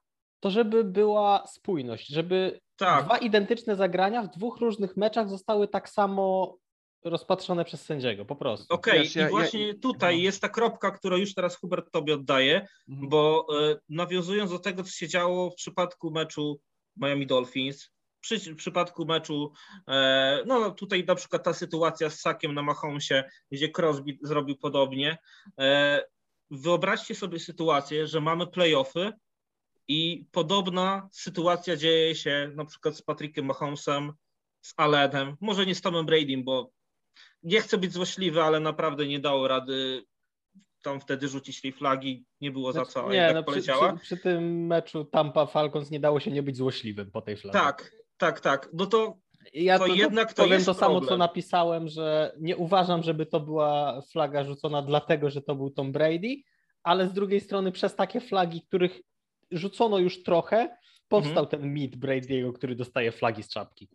to żeby była spójność, żeby tak. dwa identyczne zagrania w dwóch różnych meczach zostały tak samo rozpatrzone przez sędziego, po prostu.
Okej, okay, ja, i właśnie ja, tutaj no. jest ta kropka, którą już teraz Hubert tobie oddaje, mhm. bo y, nawiązując do tego, co się działo w przypadku meczu Miami Dolphins, przy, w przypadku meczu, e, no tutaj na przykład ta sytuacja z Sakiem na Mahomesie, gdzie Crosby zrobił podobnie. E, wyobraźcie sobie sytuację, że mamy playoffy, i podobna sytuacja dzieje się na przykład z Patrickiem Mahomesem, z Allenem, może nie z Tomem Bradym, bo nie chcę być złośliwy, ale naprawdę nie dało rady tam wtedy rzucić tej flagi, nie było za co,
nie, tak no, poleciała. Przy, przy, przy, tym meczu Tampa Falcons nie dało się nie być złośliwym po tej flagi.
Tak, tak, tak. No to,
ja to, to jednak to powiem to samo, problem. co napisałem, że nie uważam, żeby to była flaga rzucona dlatego, że to był Tom Brady, ale z drugiej strony przez takie flagi, których rzucono już trochę, powstał mhm. ten mit Brady'ego, który dostaje flagi z czapki.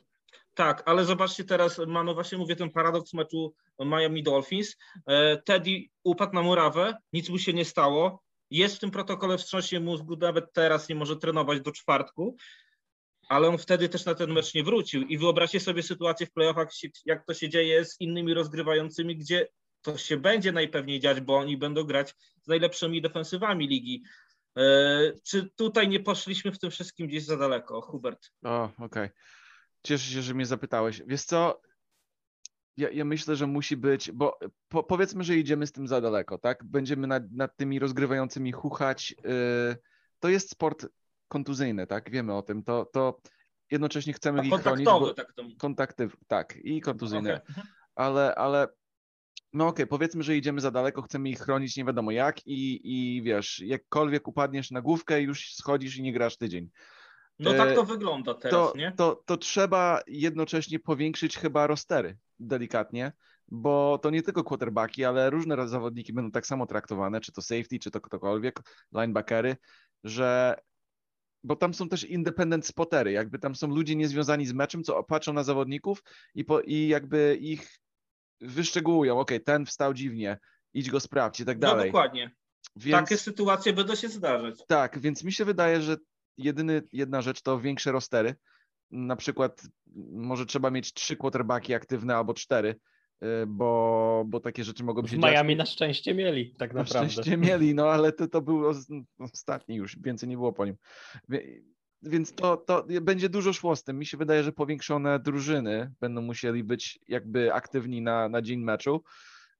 Tak, ale zobaczcie teraz, Mano, właśnie mówię ten paradoks meczu Miami Dolphins. E, Teddy upadł na murawę, nic mu się nie stało. Jest w tym protokole wstrząsie mózgu, nawet teraz nie może trenować do czwartku, ale on wtedy też na ten mecz nie wrócił. I wyobraźcie sobie sytuację w playoffach, jak to się dzieje z innymi rozgrywającymi, gdzie to się będzie najpewniej dziać, bo oni będą grać z najlepszymi defensywami ligi. E, czy tutaj nie poszliśmy w tym wszystkim gdzieś za daleko, Hubert?
O, okej. Okay. Cieszę się, że mnie zapytałeś. Wiesz co, ja, ja myślę, że musi być, bo po, powiedzmy, że idziemy z tym za daleko, tak? Będziemy nad, nad tymi rozgrywającymi chuchać. Yy, to jest sport kontuzyjny, tak? Wiemy o tym. To, to jednocześnie chcemy ich chronić. Bo,
tak to...
Kontakty, tak, i kontuzyjne. Okay. Ale, ale no okej, okay, powiedzmy, że idziemy za daleko, chcemy ich chronić nie wiadomo jak i, i wiesz, jakkolwiek upadniesz na główkę, już schodzisz i nie grasz tydzień.
No tak to e, wygląda teraz,
to,
nie?
To, to trzeba jednocześnie powiększyć chyba rostery delikatnie, bo to nie tylko quarterbacki, ale różne zawodniki będą tak samo traktowane, czy to safety, czy to ktokolwiek, linebackery, że bo tam są też independent spotery, jakby tam są ludzie niezwiązani z meczem, co patrzą na zawodników i, po, i jakby ich wyszczegółują, ok, ten wstał dziwnie, idź go sprawdź i tak no, dalej.
No dokładnie. Więc, Takie sytuacje będą się zdarzać.
Tak, więc mi się wydaje, że jedyny, jedna rzecz to większe rostery. Na przykład może trzeba mieć trzy quarterbacki aktywne albo cztery, y, bo, bo takie rzeczy mogą być.
W Miami na szczęście mieli, tak naprawdę.
Na szczęście mieli, no ale to, to był ostatni już, więcej nie było po nim więc to, to będzie dużo szło z tym. Mi się wydaje, że powiększone drużyny będą musieli być jakby aktywni na, na dzień meczu.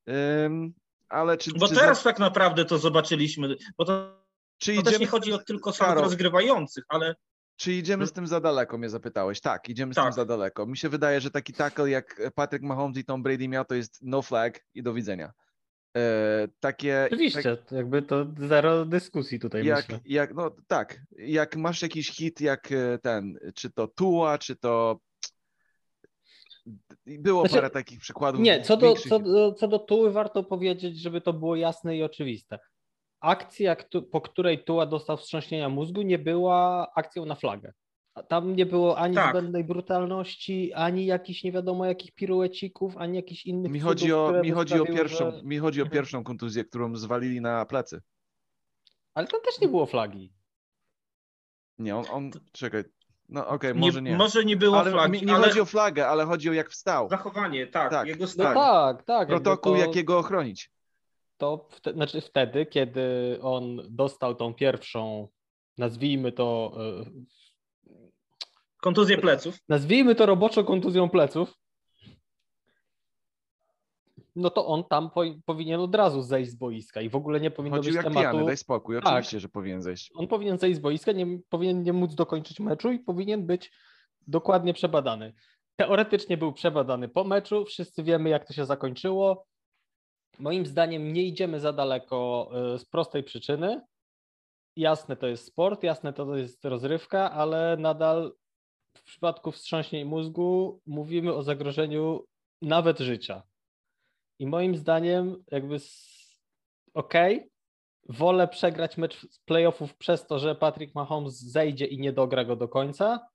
Um, ale czy,
bo
czy
teraz za... tak naprawdę to zobaczyliśmy, bo to, czy to też nie chodzi o tylko samych rozgrywających, ale...
Czy idziemy z tym za daleko, mnie zapytałeś. Tak, idziemy z tak. tym za daleko. Mi się wydaje, że taki tackle jak Patrick Mahomes i Tom Brady miał, to jest no flag i do widzenia. E, takie.
Oczywiście, tak, jakby to zero dyskusji tutaj
jak,
myślę.
Jak, no tak, jak masz jakiś hit jak e, ten, czy to Tua, czy to było znaczy, parę takich przykładów.
Nie, co do, co, do, co do Tuły warto powiedzieć, żeby to było jasne i oczywiste. Akcja, po której Tua dostał wstrząśnienia mózgu, nie była akcją na flagę. Tam nie było ani tak. zbędnej brutalności, ani jakichś nie wiadomo jakich piruecików, ani jakichś innych
mi chodzi cudów, o, mi chodzi o pierwszą, że... Mi chodzi o mhm. pierwszą kontuzję, którą zwalili na plecy.
Ale tam też nie było flagi.
Nie, on, on czekaj. No okej, okay, może nie.
Może nie było
ale
flagi,
Nie
ale...
chodzi o flagę, ale chodzi o jak wstał.
Zachowanie, tak.
Tak.
Jego
No
stan.
tak, tak.
Protokół,
to,
jakiego ochronić.
To wte, znaczy wtedy, kiedy on dostał tą pierwszą, nazwijmy to, e,
Kontuzję pleców.
nazwijmy to roboczą kontuzją pleców, no to on tam po, powinien od razu zejść z boiska i w ogóle nie powinno
Chodził
być
jak
tematu.
pijany, daj spokój.
Tak.
Oczywiście, że powinien zejść.
On powinien zejść z boiska, nie, powinien nie móc dokończyć meczu i powinien być dokładnie przebadany. Teoretycznie był przebadany po meczu, wszyscy wiemy, jak to się zakończyło. Moim zdaniem nie idziemy za daleko y, z prostej przyczyny. Jasne, to jest sport, jasne, to jest rozrywka, ale nadal w przypadku wstrząśnień mózgu mówimy o zagrożeniu nawet życia. I moim zdaniem, jakby okej, okay, wolę przegrać mecz z playoffów przez to, że Patrick Mahomes zejdzie i nie dogra go do końca,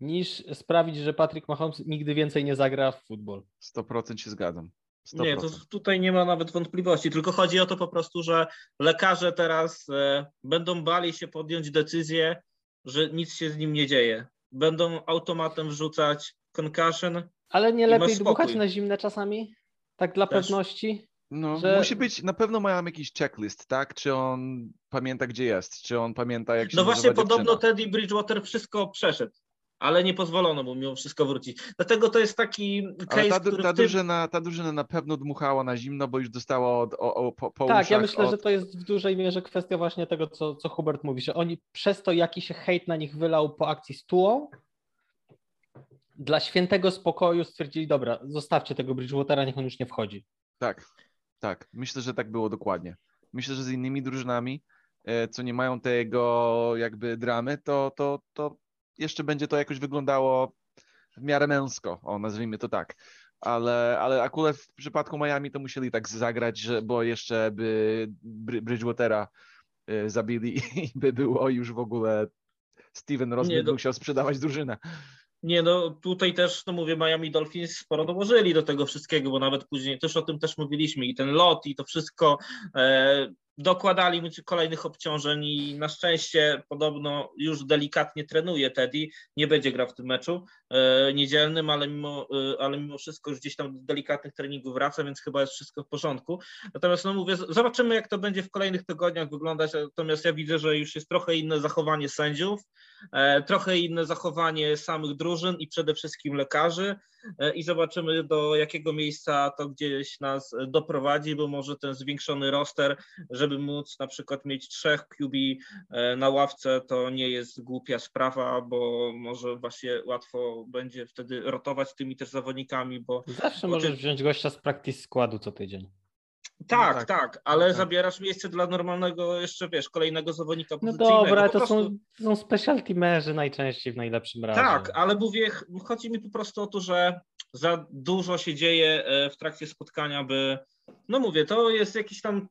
niż sprawić, że Patrick Mahomes nigdy więcej nie zagra w futbol.
100% się zgadzam. 100%.
Nie, to tutaj nie ma nawet wątpliwości, tylko chodzi o to po prostu, że lekarze teraz e, będą bali się podjąć decyzję, że nic się z nim nie dzieje. Będą automatem wrzucać concussion.
Ale nie lepiej dmuchać na zimne czasami? Tak dla
Też.
pewności?
No,
że-
musi być, na pewno mają jakiś checklist, tak? Czy on pamięta, gdzie jest? Czy on pamięta, jak się
No właśnie podobno
dziewczyna?
Teddy Bridgewater wszystko przeszedł, ale nie pozwolono mu mimo wszystko wrócić. Dlatego to jest taki
Ale
case,
ta,
który
ta,
w tym...
drużyna, ta drużyna na pewno dmuchała na zimno, bo już dostała od, o, o, po, po
Tak, ja myślę,
od...
że to jest w dużej mierze kwestia właśnie tego, co, co Hubert mówi, że oni przez to, jaki się hejt na nich wylał po akcji z Tułą, dla świętego spokoju stwierdzili, dobra, zostawcie tego Bridgewatera, niech on już nie wchodzi.
Tak, tak. Myślę, że tak było dokładnie. Myślę, że z innymi drużynami, e, co nie mają tego jakby dramy, to, to, to jeszcze będzie to jakoś wyglądało w miarę męsko, o nazwijmy to tak. Ale, ale akurat w przypadku Miami to musieli tak zagrać, że, bo jeszcze by Bridgewatera e, zabili i by było już w ogóle Steven by
do-
musiał sprzedawać drużynę.
Nie, no tutaj też, no mówię, Miami Dolphins sporo dołożyli do tego wszystkiego, bo nawet później też o tym też mówiliśmy i ten lot i to wszystko e, dokładali mu kolejnych obciążeń i na szczęście podobno już delikatnie trenuje Teddy, nie będzie grał w tym meczu e, niedzielnym, ale mimo, e, ale mimo wszystko już gdzieś tam do delikatnych treningów wraca, więc chyba jest wszystko w porządku. Natomiast no mówię, zobaczymy jak to będzie w kolejnych tygodniach wyglądać, natomiast ja widzę, że już jest trochę inne zachowanie sędziów, e, trochę inne zachowanie samych drużyn i przede wszystkim lekarzy i zobaczymy do jakiego miejsca to gdzieś nas e, doprowadzi, bo może ten zwiększony roster, żeby móc na przykład mieć trzech QB e, na ławce, to nie jest głupia sprawa, bo może właśnie łatwo będzie wtedy rotować tymi też zawodnikami, bo
Zawsze
Bo
możesz
ty-
wziąć gościa z practice składu co tydzień.
Tak,
tak.
tak, ale
Tak.
zabierasz miejsce dla normalnego jeszcze, wiesz, kolejnego zawodnika
No dobra, to
prostu-
są, są special teamerzy najczęściej w najlepszym razie.
Tak, ale mówię, ch- chodzi mi po prostu o to, że za dużo się dzieje e, w trakcie spotkania, by, no mówię, to jest jakiś tam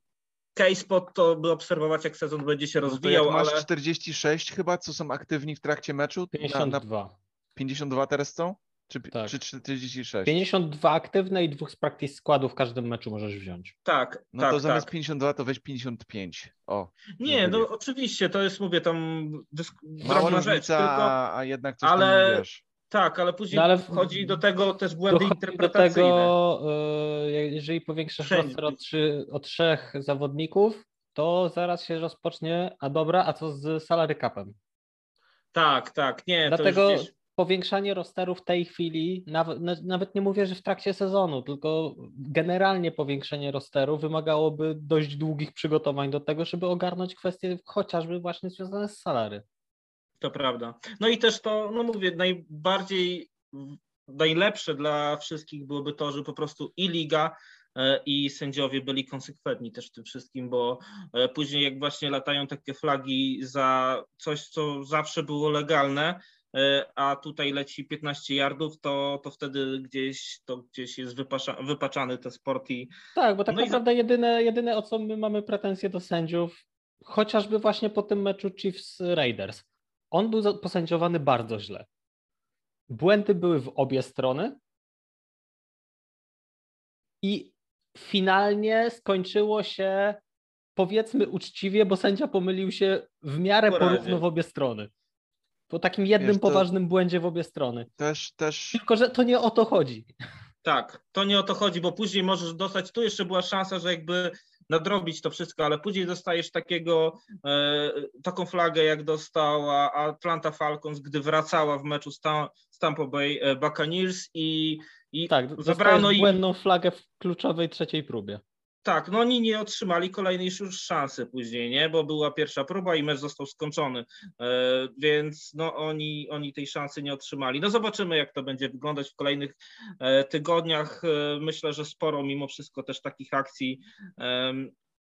case pod to, by obserwować, jak sezon będzie się
No
rozwijał,
jak masz
ale
46 chyba, co są aktywni w trakcie meczu, na, na
52.
52 teraz są? Czy,
Tak.
czy 46?
52 aktywne i dwóch z practice składu w każdym meczu możesz wziąć.
tak,
No
tak,
to zamiast
tak.
52 to weź 55. O,
Nie, no oczywiście, to jest, mówię, tam dysk-
mała
drobna rzecz,
różnica,
tylko
a, jednak coś
ale-
tam wiesz.
tak, ale później
No ale w-
wchodzi do tego też błędy
Dochodzi do
interpretacyjne.
tego, y, jeżeli powiększasz roster o, trzy, o trzech zawodników, to zaraz się rozpocznie, a dobra, a co z salary capem?
Tak, tak, nie,
Dlatego
to już gdzieś...
powiększanie rosteru w tej chwili, nawet, na- nawet nie mówię, że w trakcie sezonu, tylko generalnie powiększenie rosteru wymagałoby dość długich przygotowań do tego, żeby ogarnąć kwestie chociażby właśnie związane z salary.
To prawda. No i też to, no mówię, najbardziej najlepsze dla wszystkich byłoby to, że po prostu i liga, e, i sędziowie byli konsekwentni też w tym wszystkim, bo e, później jak właśnie latają takie flagi za coś, co zawsze było legalne, a tutaj leci 15 yardów, to, to wtedy gdzieś to gdzieś jest wypasza, wypaczany ten sport i
Tak, bo tak
No i
naprawdę jedyne, jedyne, o co my mamy pretensje do sędziów, chociażby właśnie po tym meczu Chiefs Raiders, on był posędziowany bardzo źle. Błędy były w obie strony i finalnie skończyło się powiedzmy uczciwie, bo sędzia pomylił się w miarę porówno w obie strony. Po takim jednym Wiesz, to... poważnym błędzie w obie strony.
Też, też.
Tylko, że to nie o to chodzi.
Tak, to nie o to chodzi, bo później możesz dostać, tu jeszcze była szansa, że jakby nadrobić to wszystko, ale później dostajesz takiego, e, taką flagę, jak dostała Atlanta Falcons, gdy wracała w meczu z Tampa Bay e, Buccaneers i, i
tak, zabrano im błędną flagę w kluczowej trzeciej próbie.
Tak, no oni nie otrzymali kolejnej już szansy później, nie? Bo była pierwsza próba i mecz został skończony, e, więc no oni, oni tej szansy nie otrzymali. No zobaczymy, jak to będzie wyglądać w kolejnych e, tygodniach. E, myślę, że sporo mimo wszystko też takich akcji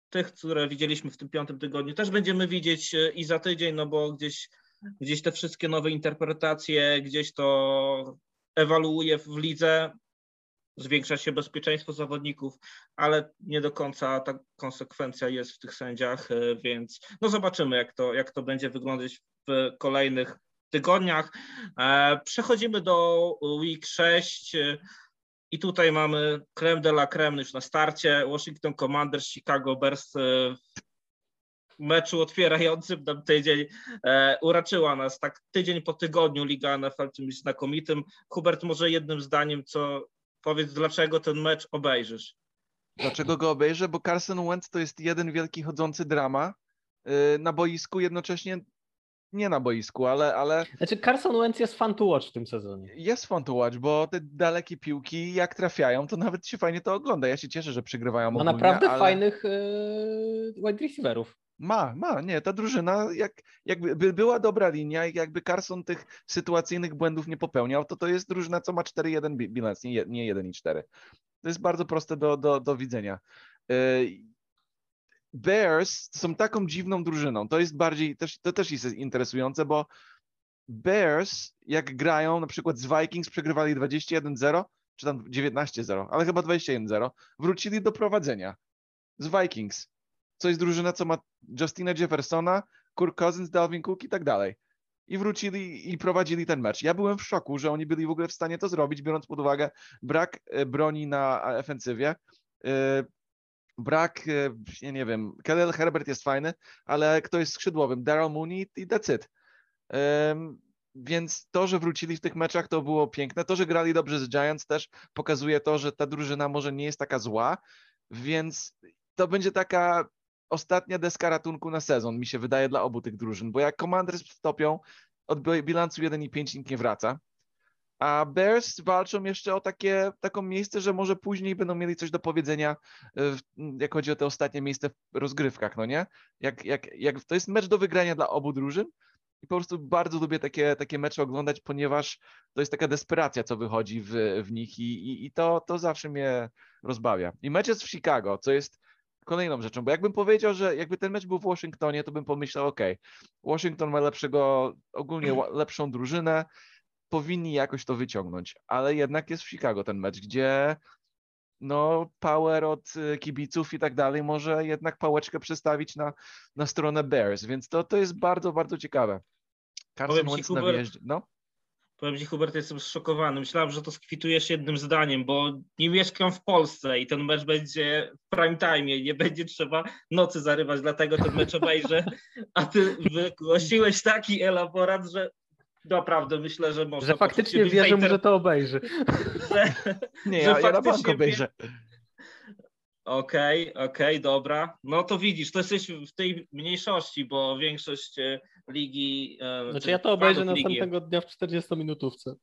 tych, które widzieliśmy w tym piątym tygodniu, też będziemy widzieć i za tydzień, no bo gdzieś, gdzieś te wszystkie nowe interpretacje, gdzieś to ewaluuje w lidze, zwiększa się bezpieczeństwo zawodników, ale nie do końca ta konsekwencja jest w tych sędziach, e, więc no zobaczymy, jak to, jak to będzie wyglądać w kolejnych tygodniach. E, przechodzimy do week 6 e, i tutaj mamy creme de la creme już na starcie. Washington Commanders, Chicago Bears w meczu otwierającym nam tydzień uraczyła nas tak tydzień po tygodniu Liga NFL czymś znakomitym. Hubert, może jednym zdaniem, co Powiedz, dlaczego ten mecz obejrzysz?
Dlaczego go obejrzę? Bo Carson Wentz to jest jeden wielki chodzący drama yy, na boisku, jednocześnie nie na boisku, ale, ale...
Znaczy Carson Wentz jest fun to watch w tym sezonie.
Jest fun to watch, bo te dalekie piłki jak trafiają, to nawet się fajnie to ogląda. Ja się cieszę, że przegrywają
Ma
ogólnie,
naprawdę
ale...
fajnych yy, wide receiverów.
Ma, ma, nie, ta drużyna, jak, jakby była dobra linia i jakby Carson tych sytuacyjnych błędów nie popełniał, to to jest drużyna, co ma 4-1 bilans, nie, nie 1-4. To jest bardzo proste do, do, do widzenia. Y, Bears są taką dziwną drużyną. To jest bardziej, też, to też jest interesujące, bo Bears, jak grają na przykład z Vikings, przegrywali 21-0, czy tam 19-0, ale chyba 21-0, wrócili do prowadzenia z Vikings co jest drużyna, co ma Justina Jeffersona, Kirk Cousins, Dalvin Cook i tak dalej. I wrócili i prowadzili ten mecz. Ja byłem w szoku, że oni byli w ogóle w stanie to zrobić, biorąc pod uwagę brak e, broni na ofensywie. E, brak, e, ja nie wiem, Kelly Herbert jest fajny, ale kto jest skrzydłowym? Daryl Mooney i that's it. Więc to, że wrócili w tych meczach, to było piękne. To, że grali dobrze z Giants też pokazuje to, że ta drużyna może nie jest taka zła, więc to będzie taka ostatnia deska ratunku na sezon, mi się wydaje, dla obu tych drużyn, bo jak Commanders wtopią, od bilansu 1,5 nikt nie wraca, a Bears walczą jeszcze o takie, taką miejsce, że może później będą mieli coś do powiedzenia, jak chodzi o te ostatnie miejsce w rozgrywkach, no nie? Jak, jak, jak, to jest mecz do wygrania dla obu drużyn i po prostu bardzo lubię takie, takie mecze oglądać, ponieważ to jest taka desperacja, co wychodzi w, w nich i, i, i to, to zawsze mnie rozbawia. I mecz jest w Chicago, co jest kolejną rzeczą, bo jakbym powiedział, że jakby ten mecz był w Waszyngtonie, to bym pomyślał, ok, Washington ma lepszego, ogólnie lepszą drużynę, powinni jakoś to wyciągnąć, ale jednak jest w Chicago ten mecz, gdzie no power od y, kibiców i tak dalej może jednak pałeczkę przestawić na, na stronę Bears, więc to, to jest bardzo, bardzo ciekawe. Carson Wentz na wjeździe, no.
Powiem Ci, Hubert, jestem zszokowany. Myślałem, że to skwitujesz jednym zdaniem, bo nie mieszkam w Polsce i ten mecz będzie w prime time, nie będzie trzeba nocy zarywać, dlatego ten mecz obejrzę. A Ty wygłosiłeś taki elaborat, że naprawdę myślę, że może.
Że faktycznie wierzę że to obejrzy.
Że, nie, że ja, ja na bank obejrzę.
Okej, okay, okej, okay, dobra. No to widzisz, to jesteś w tej mniejszości, bo większość e, ligi.
E, znaczy ja to obejrzę następnego dnia w 40-minutówce.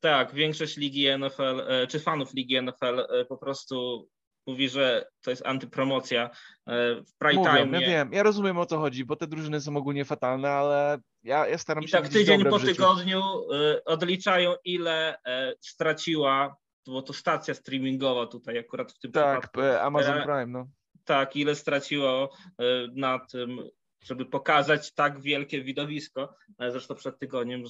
Tak, większość ligi NFL, e, czy fanów ligi NFL po prostu mówi, że to jest antypromocja w prime Mówią, time.
Ja wiem, ja rozumiem o co chodzi, bo te drużyny są ogólnie fatalne, ale ja, ja staram
I
się.
I tak tydzień po tygodniu odliczają, ile straciła bo to stacja streamingowa tutaj akurat w tym
tak, przypadku. Tak, Amazon Prime, no.
Tak, ile straciło e, na tym, żeby pokazać tak wielkie widowisko. E, zresztą przed tygodniem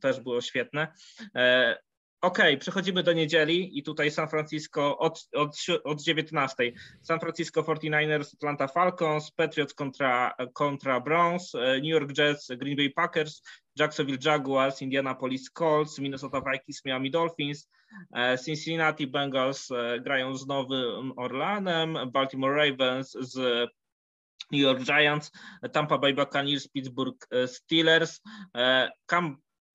też było świetne. E, OK, przechodzimy do niedzieli i tutaj San Francisco od, od, od 19. San Francisco 49ers, Atlanta Falcons, Patriots kontra, kontra Browns, New York Jets, Green Bay Packers, Jacksonville Jaguars, Indianapolis Colts, Minnesota Vikings, Miami Dolphins, e, Cincinnati Bengals e, grają z Nowym Orlanem, Baltimore Ravens z New York Giants, Tampa Bay Buccaneers, Pittsburgh e, Steelers,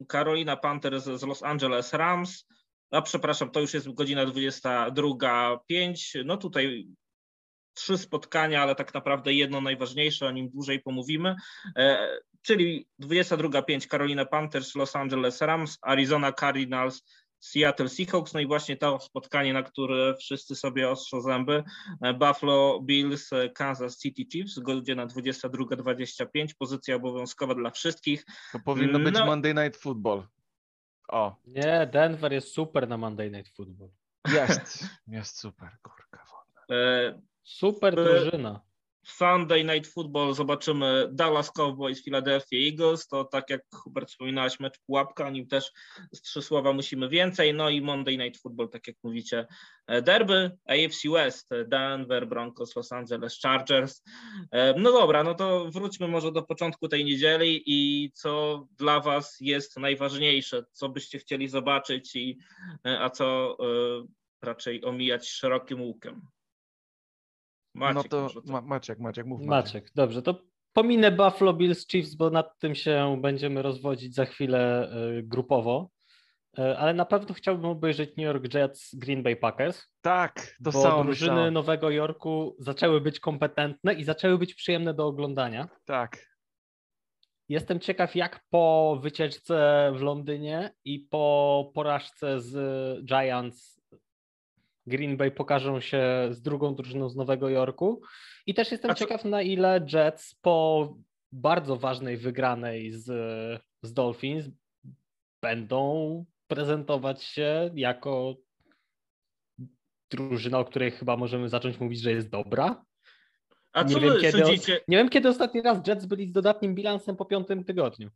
Carolina Panthers z Los Angeles Rams. A przepraszam, to już jest godzina 22.05. No tutaj trzy spotkania, ale tak naprawdę jedno najważniejsze, o nim dłużej pomówimy. E, czyli 22.05 Carolina Panthers, Los Angeles Rams, Arizona Cardinals, Seattle Seahawks, no i właśnie to spotkanie, na które wszyscy sobie ostrzą zęby. E, Buffalo Bills, e, Kansas City Chiefs, godzina 22.25, pozycja obowiązkowa dla wszystkich.
To powinno być no. Monday Night Football. O.
Nie, Denver jest super na Monday Night Football.
Jest, jest super, kurka wodna.
E, super drużyna.
Sunday Night Football zobaczymy Dallas Cowboys, Philadelphia Eagles. To tak jak Hubert wspominałeś, mecz pułapka, nim też z trzy słowa musimy więcej. No i Monday Night Football, tak jak mówicie, e, derby, AFC West, Denver, Broncos, Los Angeles Chargers. E, no dobra, no to wróćmy może do początku tej niedzieli i co dla Was jest najważniejsze, co byście chcieli zobaczyć i e, a co raczej omijać szerokim łukiem.
Maciek, no to Ma Maciek, Maciek, mów
Maciek. Maciek, dobrze, to pominę Buffalo Bills Chiefs, bo nad tym się będziemy rozwodzić za chwilę y, grupowo. Y, ale na pewno chciałbym obejrzeć New York Jets, Green Bay Packers.
Tak, to
bo samo drużyny myślałem. Nowego Jorku zaczęły być kompetentne i zaczęły być przyjemne do oglądania.
Tak.
Jestem ciekaw, jak po wycieczce w Londynie i po porażce z Giants Green Bay pokażą się z drugą drużyną z Nowego Jorku. I też jestem ciekaw, na ile Jets po bardzo ważnej wygranej z, z Dolphins będą prezentować się jako drużyna, o której chyba możemy zacząć mówić, że jest dobra.
A nie co wiem, kiedy, sądzicie?
Nie wiem, kiedy ostatni raz Jets byli z dodatnim bilansem po piątym tygodniu.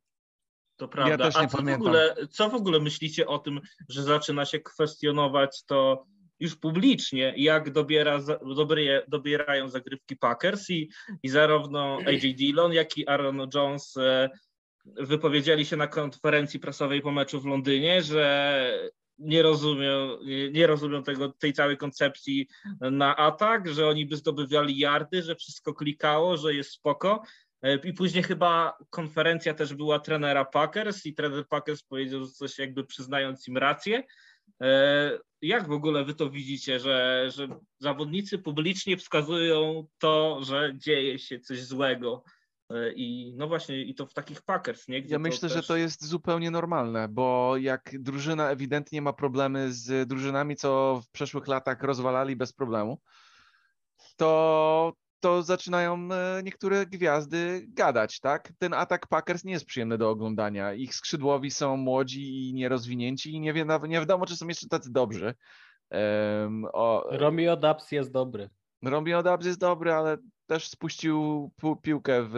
To prawda. Ja też nie A co pamiętam. w, ogóle, co w ogóle myślicie o tym, że zaczyna się kwestionować to już publicznie, jak dobiera, dobie, dobierają zagrywki Packers i, i zarówno AJ Dillon, jak i Aaron Jones e, wypowiedzieli się na konferencji prasowej po meczu w Londynie, że nie rozumią, nie rozumią tego, tej całej koncepcji na atak, że oni by zdobywali yardy, że wszystko klikało, że jest spoko. E, I później chyba konferencja też była trenera Packers i trener Packers powiedział coś jakby przyznając im rację. E, jak w ogóle wy to widzicie, że, że zawodnicy publicznie wskazują to, że dzieje się coś złego? E, I no właśnie, i to w takich Packers, nie?
Gdzie ja myślę, też... że to jest zupełnie normalne, bo jak drużyna ewidentnie ma problemy z drużynami, co w przeszłych latach rozwalali bez problemu, to, to zaczynają e, niektóre gwiazdy gadać, tak? Ten atak Packers nie jest przyjemny do oglądania. Ich skrzydłowi są młodzi i nierozwinięci i nie, wie, nie wiadomo, czy są jeszcze tacy dobrzy. Um,
o, Romeo Dubs jest dobry.
Romeo Dubs jest dobry, ale też spuścił piłkę w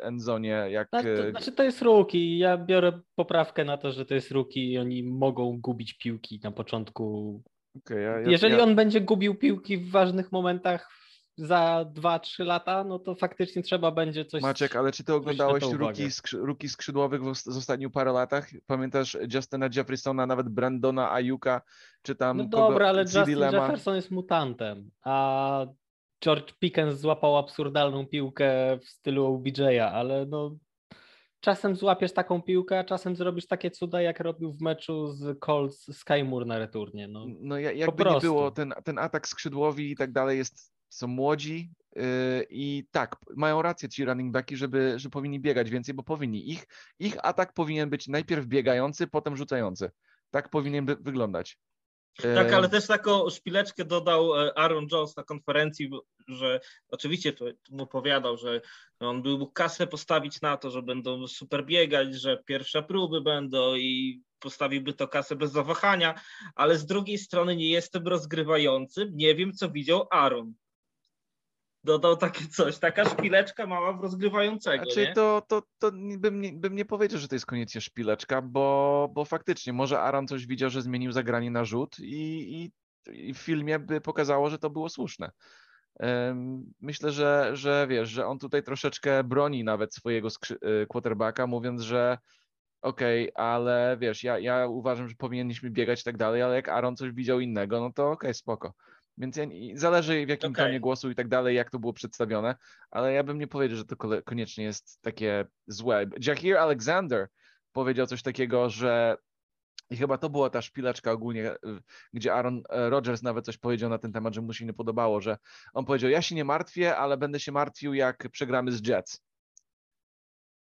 endzone. Jak...
No, to, e, znaczy to jest ruki. Ja biorę poprawkę na to, że to jest ruki i oni mogą gubić piłki na początku. Okay, ja, ja, Jeżeli ja... on będzie gubił piłki w ważnych momentach za 2-3 lata, no to faktycznie trzeba będzie coś.
Maciek, ale czy ty oglądałeś ruki, ruki skrzydłowych w, ostatnich parę latach? Pamiętasz Justyna Jeffersona, nawet Brandona Ayuka, czy tam.
No kogo, dobra, ale Justin Lema? Jefferson jest mutantem, a George Pickens złapał absurdalną piłkę w stylu OBJ'a, ale no czasem złapiesz taką piłkę, a czasem zrobisz takie cuda, jak robił w meczu z Colts Sky Moore na returnie. No,
no jakby nie było, ten, ten atak skrzydłowi i tak dalej jest są młodzi yy, i tak, mają rację ci running backi, żeby, że powinni biegać więcej, bo powinni. Ich, ich atak powinien być najpierw biegający, potem rzucający. Tak powinien wyglądać.
Tak, ale też taką szpileczkę dodał e, Aaron Jones na konferencji, że oczywiście tu, mu opowiadał, że on by mógł kasę postawić na to, że będą super biegać, że pierwsze próby będą i postawiłby to kasę bez zawahania, ale z drugiej strony nie jestem rozgrywającym, nie wiem co widział Aaron dodał takie coś, taka szpileczka mała w rozgrywającego.
Znaczy
nie?
to, to, to bym, nie, bym nie powiedział, że to jest koniecznie szpileczka, bo, bo faktycznie może Aaron coś widział, że zmienił zagranie na rzut i, i, i w filmie by pokazało, że to było słuszne. Myślę, że, że wiesz, że on tutaj troszeczkę broni nawet swojego y, quarterbacka, mówiąc, że okej, okay, ale wiesz, ja, ja uważam, że powinniśmy biegać i tak dalej, ale jak Aaron coś widział innego, no to okej, okay, spoko. Więc ja, zależy w jakim okay. tonie głosu i tak dalej, jak to było przedstawione, ale ja bym nie powiedział, że to koniecznie jest takie złe. Jahir Alexander powiedział coś takiego, że i chyba to była ta szpileczka ogólnie, y, gdzie Aaron e, Rodgers nawet coś powiedział na ten temat, że mu się nie podobało, że on powiedział, ja się nie martwię, ale będę się martwił, jak przegramy z Jets.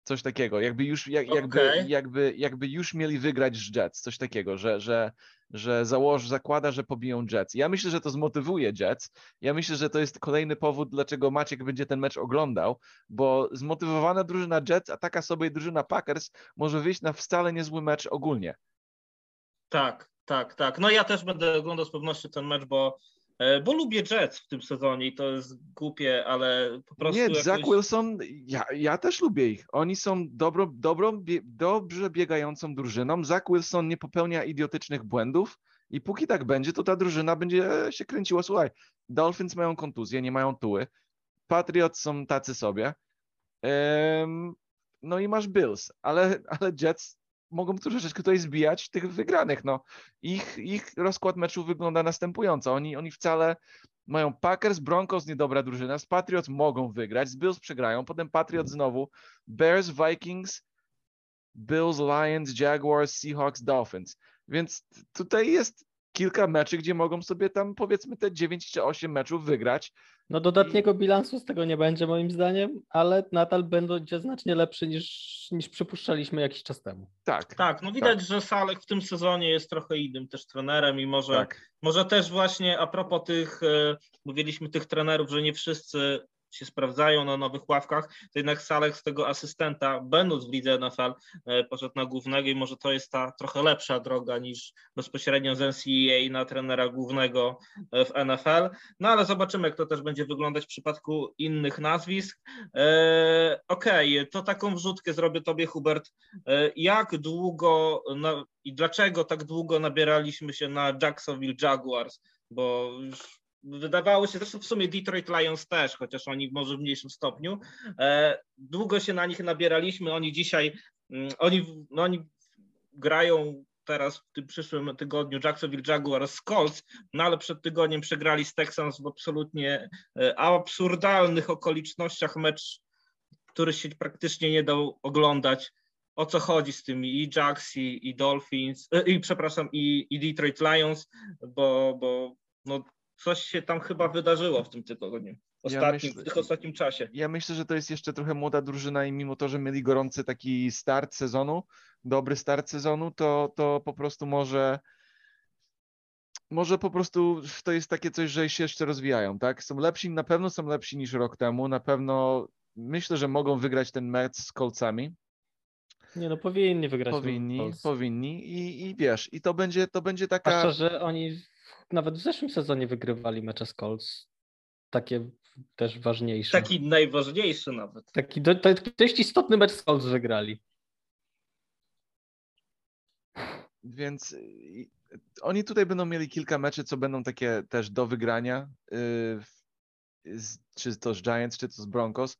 Coś takiego, jakby już, jak, jakby, okay. jakby, jakby już mieli wygrać z Jets, coś takiego, że, że, że założy, zakłada, że pobiją Jets. Ja myślę, że to zmotywuje Jets. Ja myślę, że to jest kolejny powód, dlaczego Maciek będzie ten mecz oglądał, bo zmotywowana drużyna Jets, a taka sobie drużyna Packers może wyjść na wcale niezły mecz ogólnie.
Tak, tak, tak. No ja też będę oglądał z pewnością ten mecz, bo, bo lubię Jets w tym sezonie i to jest głupie, ale po prostu.
Nie,
jakoś...
Zach Wilson, ja, ja też lubię ich. Oni są dobro, dobro, bie, dobrze biegającą drużyną. Zach Wilson nie popełnia idiotycznych błędów i póki tak będzie, to ta drużyna będzie się kręciła. Słuchaj, Dolphins mają kontuzję, nie mają tuły. Patriots są tacy sobie. Um, no i masz Bills, ale, ale Jets mogą troszeczkę tutaj zbijać tych wygranych. No. Ich, ich rozkład meczu wygląda następująco. Oni, oni wcale mają Packers, Broncos, niedobra drużyna, z Patriots mogą wygrać, z Bills przegrają, potem Patriots znowu, Bears, Vikings, Bills, Lions, Jaguars, Seahawks, Dolphins. Więc tutaj jest kilka meczy, gdzie mogą sobie tam powiedzmy te 9 czy 8 meczów wygrać.
No dodatniego bilansu z tego nie będzie moim zdaniem, ale nadal będzie znacznie lepszy niż, niż przypuszczaliśmy jakiś czas temu.
Tak. Tak, no widać, tak. że Salek w tym sezonie jest trochę innym też trenerem i może, tak. może też właśnie a propos tych, e, mówiliśmy tych trenerów, że nie wszyscy się sprawdzają na nowych ławkach, to jednak Salek z tego asystenta, będąc w lidze NFL, e, poszedł na głównego i może to jest ta trochę lepsza droga niż bezpośrednio z NCAA na trenera głównego e, w NFL. No ale zobaczymy, jak to też będzie wyglądać w przypadku innych nazwisk. E, Okej, okay, to taką wrzutkę zrobię tobie, Hubert. Jak długo na, i dlaczego tak długo nabieraliśmy się na Jacksonville Jaguars? Bo już wydawało się, zresztą w sumie Detroit Lions też, chociaż oni może w mniejszym stopniu. E, długo się na nich nabieraliśmy, oni dzisiaj, mm, oni, no oni grają teraz w tym przyszłym tygodniu Jacksonville Jaguars z Colts, no ale przed tygodniem przegrali z Texans w absolutnie e, absurdalnych okolicznościach mecz, który się praktycznie nie dał oglądać. O co chodzi z tymi i Jacks, i, i Dolphins, e, i przepraszam, i, i Detroit Lions, bo, bo no, coś się tam chyba wydarzyło w tym tygodniu. Ostatnim, ja myślę, w tych ostatnim czasie.
Ja myślę, że to jest jeszcze trochę młoda drużyna i mimo to, że mieli gorący taki start sezonu, dobry start sezonu, to, to po prostu może może po prostu to jest takie coś, że się jeszcze rozwijają, tak? Są lepsi, na pewno są lepsi niż rok temu, na pewno myślę, że mogą wygrać ten mecz z Coltsami.
Nie no, powinni wygrać.
Powinni, powinni i, i wiesz, i to będzie, to będzie taka...
A szczerze, oni nawet w zeszłym sezonie wygrywali mecze z Colts. Takie też ważniejsze.
Taki najważniejszy nawet.
Taki do, to dość istotny mecz z Colts wygrali.
Więc oni tutaj będą mieli kilka meczy, co będą takie też do wygrania. Yy, czy to z Giants, czy to z Broncos.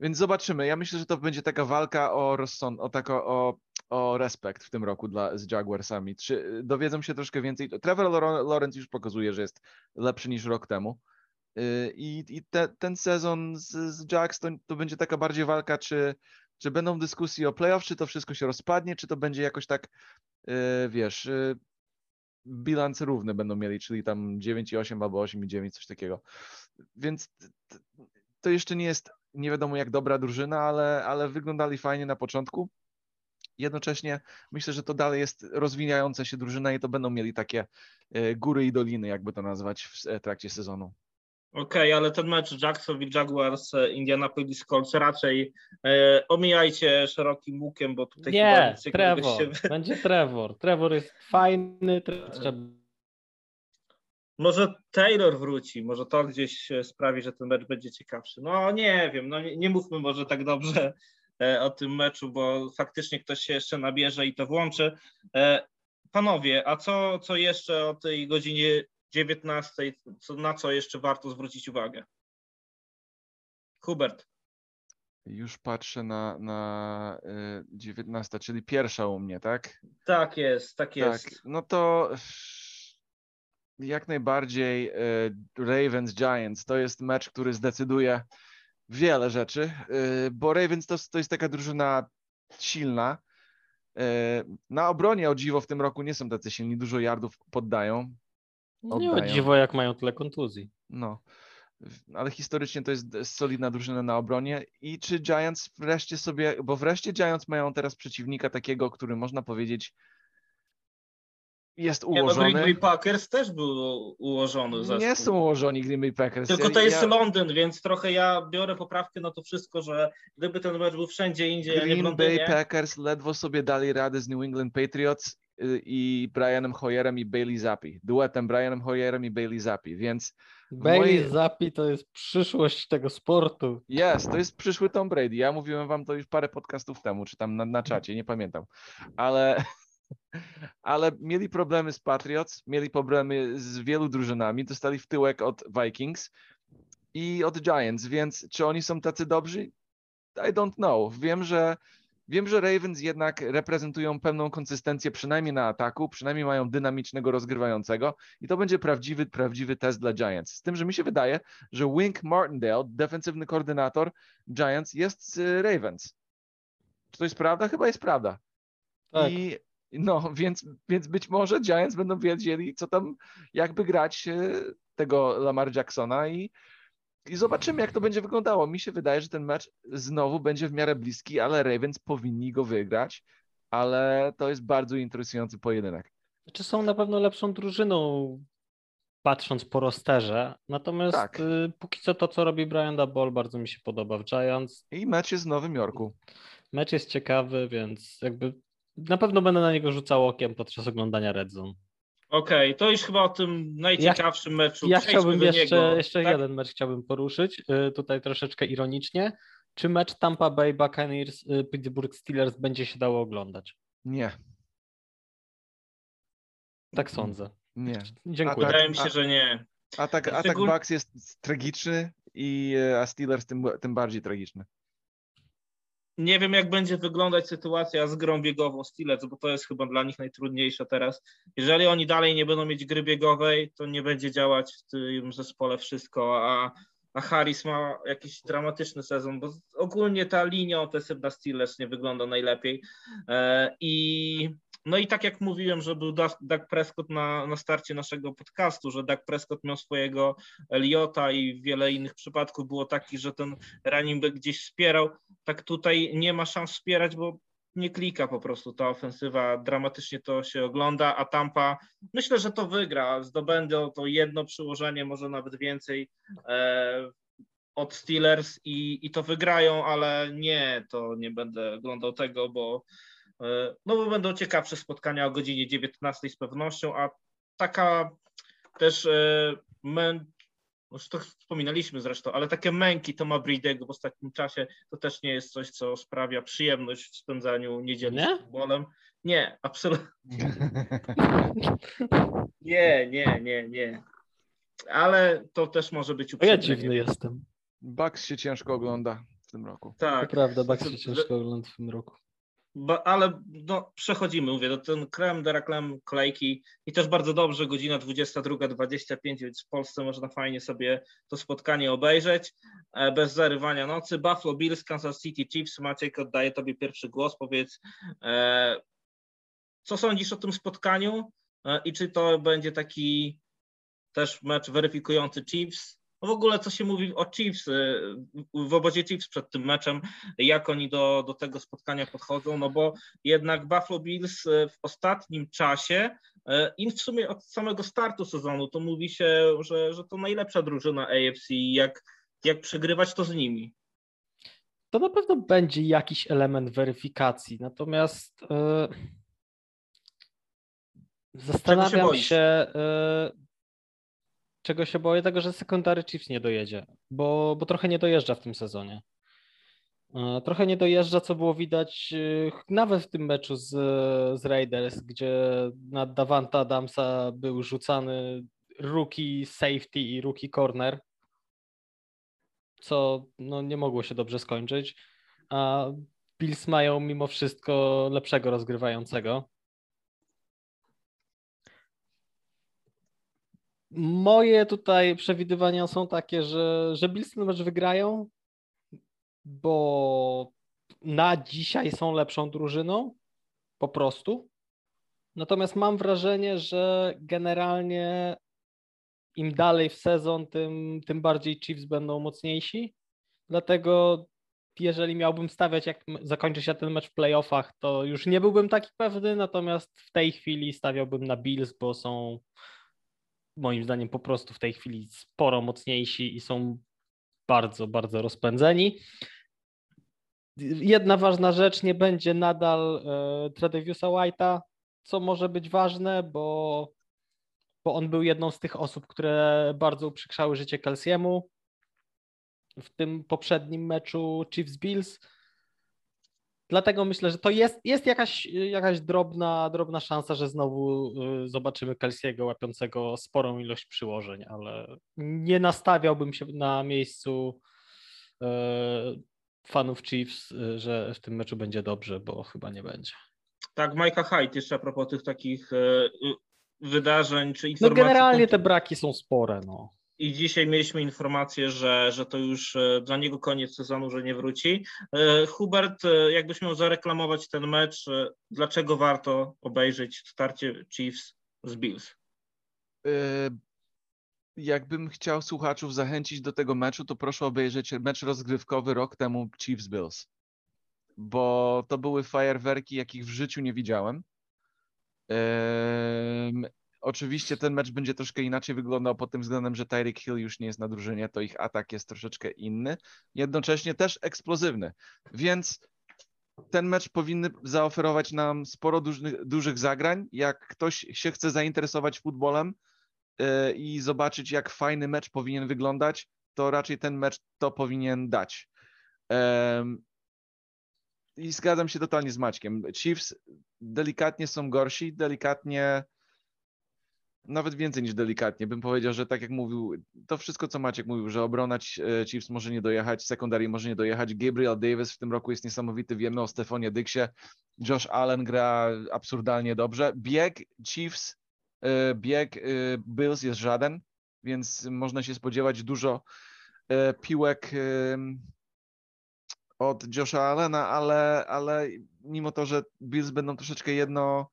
Więc zobaczymy. Ja myślę, że to będzie taka walka o rozsąd, o, tako, o, o respekt w tym roku dla, z Jaguarsami. Czy dowiedzą się troszkę więcej? Trevor Lawrence już pokazuje, że jest lepszy niż rok temu. Y, I, i te, ten sezon z, z Jags to, to będzie taka bardziej walka, czy, czy będą dyskusje o playoff, czy to wszystko się rozpadnie, czy to będzie jakoś tak, yy, wiesz, yy, bilans równy będą mieli, czyli tam 9,8 albo 8,9, coś takiego. Więc to jeszcze nie jest nie wiadomo jak dobra drużyna, ale, ale wyglądali fajnie na początku. Jednocześnie myślę, że to dalej jest rozwijająca się drużyna i to będą mieli takie e, góry i doliny, jakby to nazwać w e, trakcie sezonu.
Okej, okay, ale ten mecz Jacksonville Jaguars, e, Indianapolis Colts raczej e, omijajcie szerokim łukiem, bo tutaj
nie, chyba Trevor, się... będzie Trevor. Trevor jest fajny,
może Taylor wróci, może to gdzieś sprawi, że ten mecz będzie ciekawszy. No nie wiem, no nie, nie mówmy może tak dobrze e, o tym meczu, bo faktycznie ktoś się jeszcze nabierze i to włączy. E, panowie, a co, co jeszcze o tej godzinie 19, co, na co jeszcze warto zwrócić uwagę? Hubert.
Już patrzę na, na 19, e, czyli pierwsza u mnie, tak?
Tak jest, tak, tak jest. Tak,
no to jak najbardziej e, Ravens Giants to jest mecz, który zdecyduje wiele rzeczy, e, bo Ravens to, to jest taka drużyna silna, E, na obronie o dziwo w tym roku nie są tacy silni, dużo yardów poddają.
No nie o dziwo, jak mają tyle kontuzji.
No, ale historycznie to jest solidna drużyna na obronie. I czy Giants wreszcie sobie, bo wreszcie Giants mają teraz przeciwnika takiego, który można powiedzieć jest ułożony.
Nie, no Green Bay Packers też był ułożony.
Zespół. Nie są ułożoni Green Bay Packers.
Tylko to jest ja... Londyn, więc trochę ja biorę poprawkę na to wszystko, że gdyby ten mecz był wszędzie indziej,
Green
a nie w Londynie...
Bay Packers ledwo sobie dali radę z New England Patriots y, i Brianem Hoyerem i Bailey Zappi. Duetem Brianem Hoyerem i Bailey Zappi, więc...
Bailey moje... Zappi to jest przyszłość tego sportu.
Jest, to jest przyszły Tom Brady. Ja mówiłem wam to już parę podcastów temu, czy tam na, na czacie, nie pamiętam. Ale ale mieli problemy z Patriots, mieli problemy z wielu drużynami, dostali w tyłek od Vikings i od Giants, więc czy oni są tacy dobrzy? I don't know. Wiem, że Wiem, że Ravens jednak reprezentują pewną konsystencję, przynajmniej na ataku, przynajmniej mają dynamicznego rozgrywającego i to będzie prawdziwy, prawdziwy test dla Giants. Z tym, że mi się wydaje, że Wink Martindale, defensywny koordynator Giants, jest z Ravens. Czy to jest prawda? Chyba jest prawda. Tak. I no, więc, więc być może Giants będą wiedzieli, co tam, jakby grać e, tego Lamar Jacksona i, i zobaczymy, jak to będzie wyglądało. Mi się wydaje, że ten mecz znowu będzie w miarę bliski, ale Ravens powinni go wygrać, ale to jest bardzo interesujący pojedynek.
Czy są na pewno lepszą drużyną, patrząc po rosterze, natomiast tak. y, póki co to, co robi Brian Dabol, bardzo mi się podoba w Giants.
I mecz jest w Nowym Jorku.
Mecz jest ciekawy, więc jakby na pewno będę na niego rzucał okiem podczas oglądania Red Zone.
Okej, okay, to już chyba o tym najciekawszym ja, meczu.
Ja chciałbym jeszcze, jeszcze tak? jeden mecz chciałbym poruszyć, y, tutaj troszeczkę ironicznie. Czy mecz Tampa Bay Buccaneers y, Pittsburgh Steelers będzie się dało oglądać?
Nie.
Tak sądzę.
Nie.
Dziękuję.
Wydaje mi się, że nie.
Atak, atak Bucks jest tragiczny, i, y, a Steelers tym, tym bardziej tragiczny.
Nie wiem, jak będzie wyglądać sytuacja z grą biegową Steelers, bo to jest chyba dla nich najtrudniejsza teraz. Jeżeli oni dalej nie będą mieć gry biegowej, to nie będzie działać w tym zespole wszystko, a, a Harris ma jakiś dramatyczny sezon, bo ogólnie ta linia ofensywna Steelers nie wygląda najlepiej. E, I no i tak jak mówiłem, że był Doug Prescott na, na starcie naszego podcastu, że Doug Prescott miał swojego Eliota i wiele innych przypadków było takich, że ten running back gdzieś wspierał, tak tutaj nie ma szans wspierać, bo nie klika po prostu ta ofensywa, dramatycznie to się ogląda, a Tampa myślę, że to wygra, zdobędą to jedno przyłożenie, może nawet więcej e, od Steelers i, i to wygrają, ale nie, to nie będę oglądał tego, bo no bo będą ciekawsze spotkania o godzinie 19 z pewnością, a taka też e, mę... już to wspominaliśmy zresztą, ale takie męki Toma Bridego w ostatnim czasie to też nie jest coś, co sprawia przyjemność w spędzaniu niedzieli nie? z futbolem. Nie, absolutnie. nie, nie, nie, nie. Ale to też może być
uprzedzenie. Ja dziwny jestem.
Bucks się ciężko ogląda w tym roku.
Tak. To prawda, Bucks się ciężko ogląda w tym roku
ale no, przechodzimy, mówię, do ten krem de reklame kolejki i też bardzo dobrze, godzina 22.25, więc w Polsce można fajnie sobie to spotkanie obejrzeć, e, bez zarywania nocy. Buffalo Bills, Kansas City Chiefs, Maciek oddaję Tobie pierwszy głos, powiedz, e, co sądzisz o tym spotkaniu e, i czy to będzie taki też mecz weryfikujący Chiefs, w ogóle co się mówi o Chiefs, y, w obozie Chiefs przed tym meczem, jak oni do, do tego spotkania podchodzą, no bo jednak Buffalo Bills y, w ostatnim czasie y, im w sumie od samego startu sezonu to mówi się, że, że to najlepsza drużyna AFC, jak, jak przegrywać to z nimi.
To na pewno będzie jakiś element weryfikacji, natomiast yy, zastanawiam się, czego się boję? Tego, że sekundary Chiefs nie dojedzie, bo, bo trochę nie dojeżdża w tym sezonie. E, trochę nie dojeżdża, co było widać e, nawet w tym meczu z, z Raiders, gdzie na Davanta Adamsa był rzucany rookie safety i rookie corner, co no, nie mogło się dobrze skończyć. A Bills mają mimo wszystko lepszego rozgrywającego. Moje tutaj przewidywania są takie, że, że Bills ten mecz wygrają, bo na dzisiaj są lepszą drużyną, po prostu. Natomiast mam wrażenie, że generalnie im dalej w sezon, tym, tym bardziej Chiefs będą mocniejsi. Dlatego jeżeli miałbym stawiać, jak zakończy się ten mecz w playoffach, to już nie byłbym taki pewny, natomiast w tej chwili stawiałbym na Bills, bo są moim zdaniem po prostu w tej chwili sporo mocniejsi i są bardzo, bardzo rozpędzeni. Jedna ważna rzecz, nie będzie nadal e, Tredaviusa White'a, co może być ważne, bo, bo on był jedną z tych osób, które bardzo uprzykrzały życie Kelsey'emu w tym poprzednim meczu Chiefs-Bills. Dlatego myślę, że to jest, jest jakaś, jakaś drobna, drobna szansa, że znowu y, zobaczymy Kelsey'ego łapiącego sporą ilość przyłożeń, ale nie nastawiałbym się na miejscu y, fanów Chiefs, y, że w tym meczu będzie dobrze, bo chyba nie będzie.
Tak, Majka Hyde jeszcze a propos tych takich wydarzeń czy no, informacji.
No generalnie te braki są spore, no.
I dzisiaj mieliśmy informację, że, że to już e, dla niego koniec sezonu, że nie wróci. E, Hubert, e, jakbyś miał zareklamować ten mecz, dlaczego warto obejrzeć starcie Chiefs z Bills?
Jakbym chciał słuchaczów zachęcić do tego meczu, to proszę obejrzeć mecz rozgrywkowy rok temu Chiefs Bills, bo to były fajerwerki, jakich w życiu nie widziałem. Oczywiście ten mecz będzie troszkę inaczej wyglądał pod tym względem, że Tyreek Hill już nie jest na drużynie, to ich atak jest troszeczkę inny, jednocześnie też eksplozywny. Więc ten mecz powinny zaoferować nam sporo dużych, dużych zagrań. Jak ktoś się chce zainteresować futbolem yy, i zobaczyć, jak fajny mecz powinien wyglądać, to raczej ten mecz to powinien dać. Yy, I zgadzam się totalnie z Maćkiem. Chiefs delikatnie są gorsi, delikatnie nawet więcej niż delikatnie. Bym powiedział, że tak jak mówił, to wszystko, co Maciek mówił, że obrona e, Chiefs może nie dojechać, secondary może nie dojechać. Gabriel Davis w tym roku jest niesamowity. Wiemy o Stefonie Dyksie. Josh Allen gra absurdalnie dobrze. Bieg Chiefs, e, bieg e, Bills jest żaden, więc można się spodziewać dużo piłek od Josha Allena, ale, ale mimo to, że Bills będą troszeczkę jedno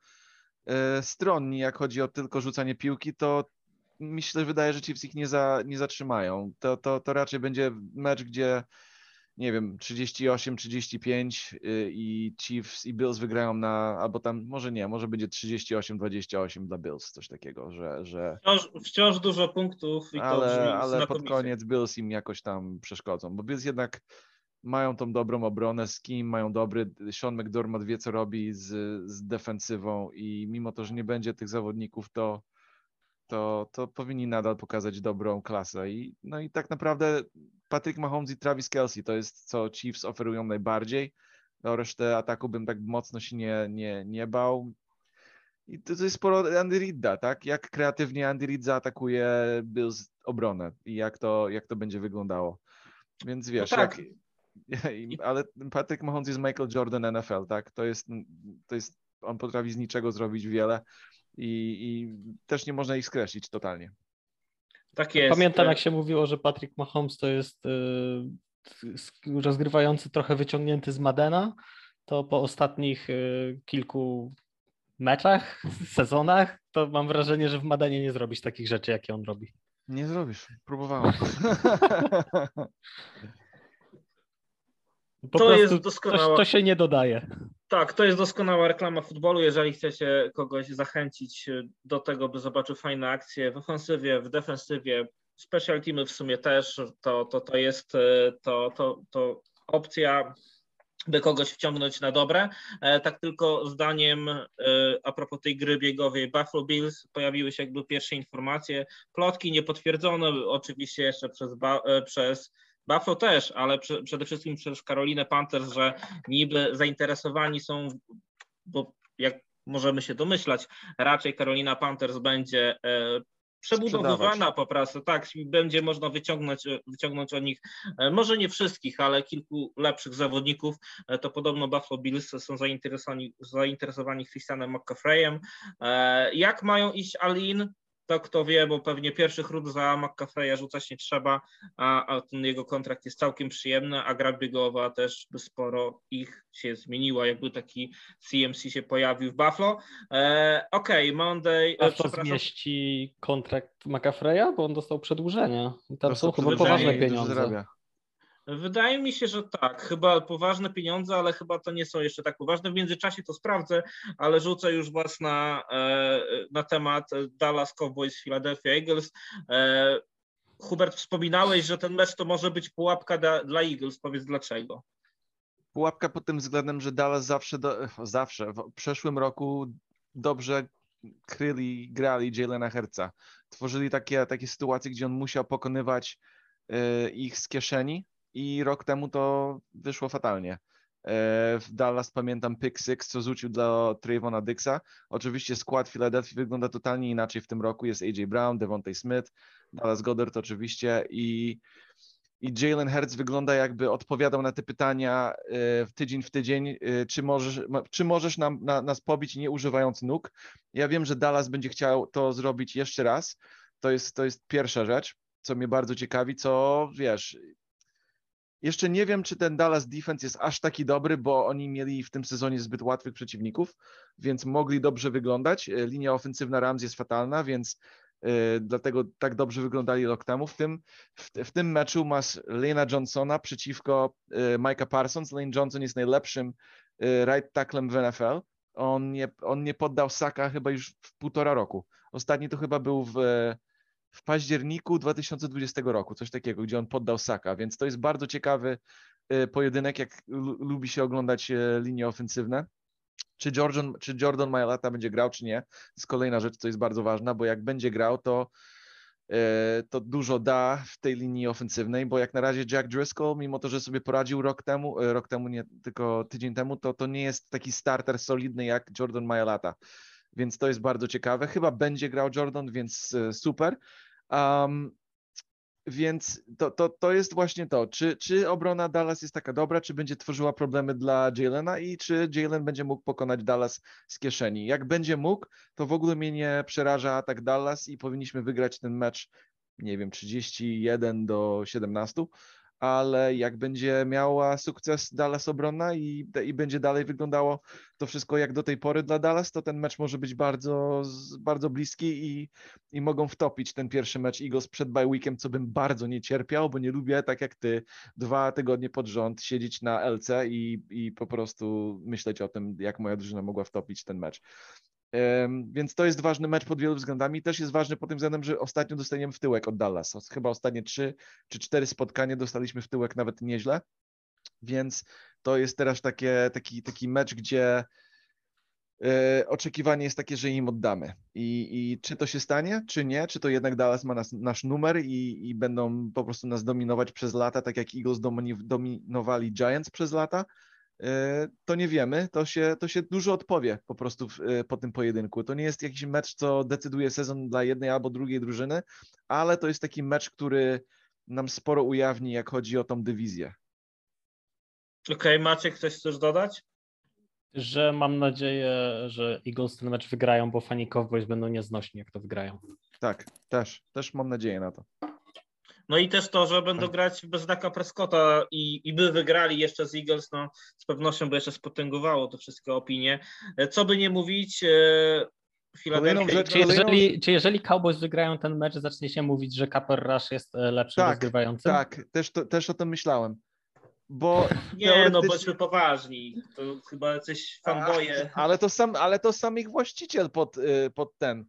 stronni, jak chodzi o tylko rzucanie piłki, to myślę, że wydaje, że Chiefs ich nie, za, nie zatrzymają. To, to, to raczej będzie mecz, gdzie nie wiem, 38-35 y, i Chiefs i Bills wygrają na, albo tam, może nie, może będzie 38-28 dla Bills, coś takiego, że... że...
Wciąż, wciąż dużo punktów i
ale, to Ale pod koniec Bills im jakoś tam przeszkodzą, bo Bills jednak mają tą dobrą obronę, z kim mają dobry, Sean McDermott wie co robi z, z defensywą i mimo to, że nie będzie tych zawodników, to, to, to powinni nadal pokazać dobrą klasę i no i tak naprawdę Patrick Mahomes i Travis Kelsey to jest co Chiefs oferują najbardziej, o resztę ataku bym tak mocno się nie, nie, nie bał. I to, to jest sporo Andy Reida, tak? Jak kreatywnie Andy Reid zaatakuje Bills obronę i jak to, jak to będzie wyglądało. Więc wiesz, no tak. jak, ale Patrick Mahomes jest Michael Jordan NFL, tak? To jest, to jest, on potrafi z niczego zrobić wiele i, i też nie można ich skreślić totalnie.
Tak jest. Pamiętam, jak się mówiło, że Patrick Mahomes to jest yy, rozgrywający trochę wyciągnięty z Madena, to po ostatnich yy, kilku meczach, sezonach, to mam wrażenie, że w Madenie nie zrobisz takich rzeczy, jakie on robi.
Nie zrobisz. Próbowałem.
Po to jest doskonała. To się nie dodaje.
Tak, to jest doskonała reklama futbolu. Jeżeli chcecie kogoś zachęcić do tego, by zobaczył fajne akcje w ofensywie, w defensywie, special teamy w sumie też, to, to, to jest to, to, to opcja by kogoś wciągnąć na dobre. E, tak tylko zdaniem e, a propos tej gry biegowej Buffalo Bills pojawiły się jakby pierwsze informacje, plotki niepotwierdzone oczywiście jeszcze przez, e, przez Buffalo też, ale pr przede wszystkim przez Karolinę Panthers, że niby zainteresowani są, bo jak możemy się domyślać, raczej Karolina Panthers będzie e, przebudowywana po prostu, tak, będzie można wyciągnąć, wyciągnąć od nich, e, może nie wszystkich, ale kilku lepszych zawodników, e, to podobno Buffalo Bills są zainteresowani, zainteresowani Christianem McCaffreyem. E, jak mają iść Alin, to kto wie, bo pewnie pierwszych ród za McCaffrey'a rzucać nie trzeba, a, a ten jego kontrakt jest całkiem przyjemny, a gra biegowa też by sporo ich się zmieniła, jakby taki CMC się pojawił w Buffalo. E, Okej, okay, Monday...
A to zmieści kontrakt McCaffrey'a, bo on dostał przedłużenie. Tam są chyba poważne pieniądze.
Wydaje mi się, że tak. Chyba poważne pieniądze, ale chyba to nie są jeszcze tak poważne. W międzyczasie to sprawdzę, ale rzucę już Was na, e, na temat Dallas Cowboys Philadelphia Eagles. E, Hubert, wspominałeś, że ten mecz to może być pułapka dla, Eagles. Powiedz dlaczego.
Pułapka pod tym względem, że Dallas zawsze, do, zawsze w przeszłym roku dobrze kryli, grali Jalena Herca. Tworzyli takie, takie sytuacje, gdzie on musiał pokonywać y, ich z kieszeni, i rok temu to wyszło fatalnie. E, w Dallas pamiętam pick six, co rzucił dla Trayvona Dixa. Oczywiście skład Philadelphia wygląda totalnie inaczej w tym roku. Jest AJ Brown, Devontae Smith, Dallas Goddard oczywiście i, i Jalen Hurts wygląda jakby odpowiadał na te pytania e, w tydzień w tydzień, e, czy możesz, czy możesz nam, na, nas pobić nie używając nóg. Ja wiem, że Dallas będzie chciał to zrobić jeszcze raz. To jest, to jest pierwsza rzecz, co mnie bardzo ciekawi, co wiesz, jeszcze nie wiem, czy ten Dallas defense jest aż taki dobry, bo oni mieli w tym sezonie zbyt łatwych przeciwników, więc mogli dobrze wyglądać. E, linia ofensywna Rams jest fatalna, więc y, dlatego tak dobrze wyglądali rok temu. W tym, w, w tym meczu masz Lena Johnsona przeciwko y, Micah Parsons. Lane Johnson jest najlepszym right tacklem w NFL. On nie, on nie poddał Saka chyba już w półtora roku. Ostatni to chyba był w w październiku 2020 roku, coś takiego, gdzie on poddał Saka, więc to jest bardzo ciekawy e, pojedynek, jak lubi się oglądać e, linie ofensywne. Czy Jordan, czy Jordan Mailata będzie grał, czy nie, jest kolejna rzecz, co jest bardzo ważna, bo jak będzie grał, to e, to dużo da w tej linii ofensywnej, bo jak na razie Jack Driscoll, mimo to, że sobie poradził rok temu, rok temu nie, tylko tydzień temu, to to nie jest taki starter solidny jak Jordan Mailata więc to jest bardzo ciekawe. Chyba będzie grał Jordan, więc e, super. Um, więc to, to, to jest właśnie to, czy, czy obrona Dallas jest taka dobra, czy będzie tworzyła problemy dla Jalena i czy Jalen będzie mógł pokonać Dallas z kieszeni. Jak będzie mógł, to w ogóle mnie nie przeraża atak Dallas i powinniśmy wygrać ten mecz, nie wiem, 31 do 17 ale jak będzie miała sukces Dallas obronna i, i będzie dalej wyglądało to wszystko jak do tej pory dla Dallas, to ten mecz może być bardzo, bardzo bliski i, i mogą wtopić ten pierwszy mecz Eagles przed bye weekiem, co bym bardzo nie cierpiał, bo nie lubię, tak jak ty, dwa tygodnie pod rząd siedzieć na LC i, i po prostu myśleć o tym, jak moja drużyna mogła wtopić ten mecz. Więc to jest ważny mecz pod wielu względami. Też jest ważny pod tym względem, że ostatnio dostaniemy w tyłek od Dallas. Chyba ostatnie trzy czy cztery spotkania dostaliśmy w tyłek nawet nieźle. Więc to jest teraz takie, taki, taki mecz, gdzie e, oczekiwanie jest takie, że im oddamy. I, I, czy to się stanie, czy nie? Czy to jednak Dallas ma nas, nasz numer i, i będą po prostu nas dominować przez lata, tak jak Eagles dominowali Giants przez lata? E, to nie wiemy, to się, to się dużo odpowie po prostu w, e, po tym pojedynku. To nie jest jakiś mecz, co decyduje sezon dla jednej albo drugiej drużyny, ale to jest taki mecz, który nam sporo ujawni, jak chodzi o tą dywizję.
Okej, okay, Maciek, coś chcesz dodać?
Że mam nadzieję, że Eagles ten mecz wygrają, bo fani Cowboys będą nieznośni, jak to wygrają.
Tak, też, też mam nadzieję na to.
No i też to, że będą tak. grać bez Daka Prescotta i, i by wygrali jeszcze z Eagles, no z pewnością by jeszcze spotęgowało to wszystkie opinie. E, co by nie mówić, e,
Philadelphia... Czy jeżeli, czy jeżeli Cowboys wygrają ten mecz, zacznie się mówić, że Kaper Rush jest e, lepszym tak, rozgrywającym?
Tak, też, to, też o tym myślałem. Bo
nie, no, teoretycznie... no bądźmy poważni. To chyba coś fanboje.
Ale to sam, ale to sam ich właściciel pod, pod ten.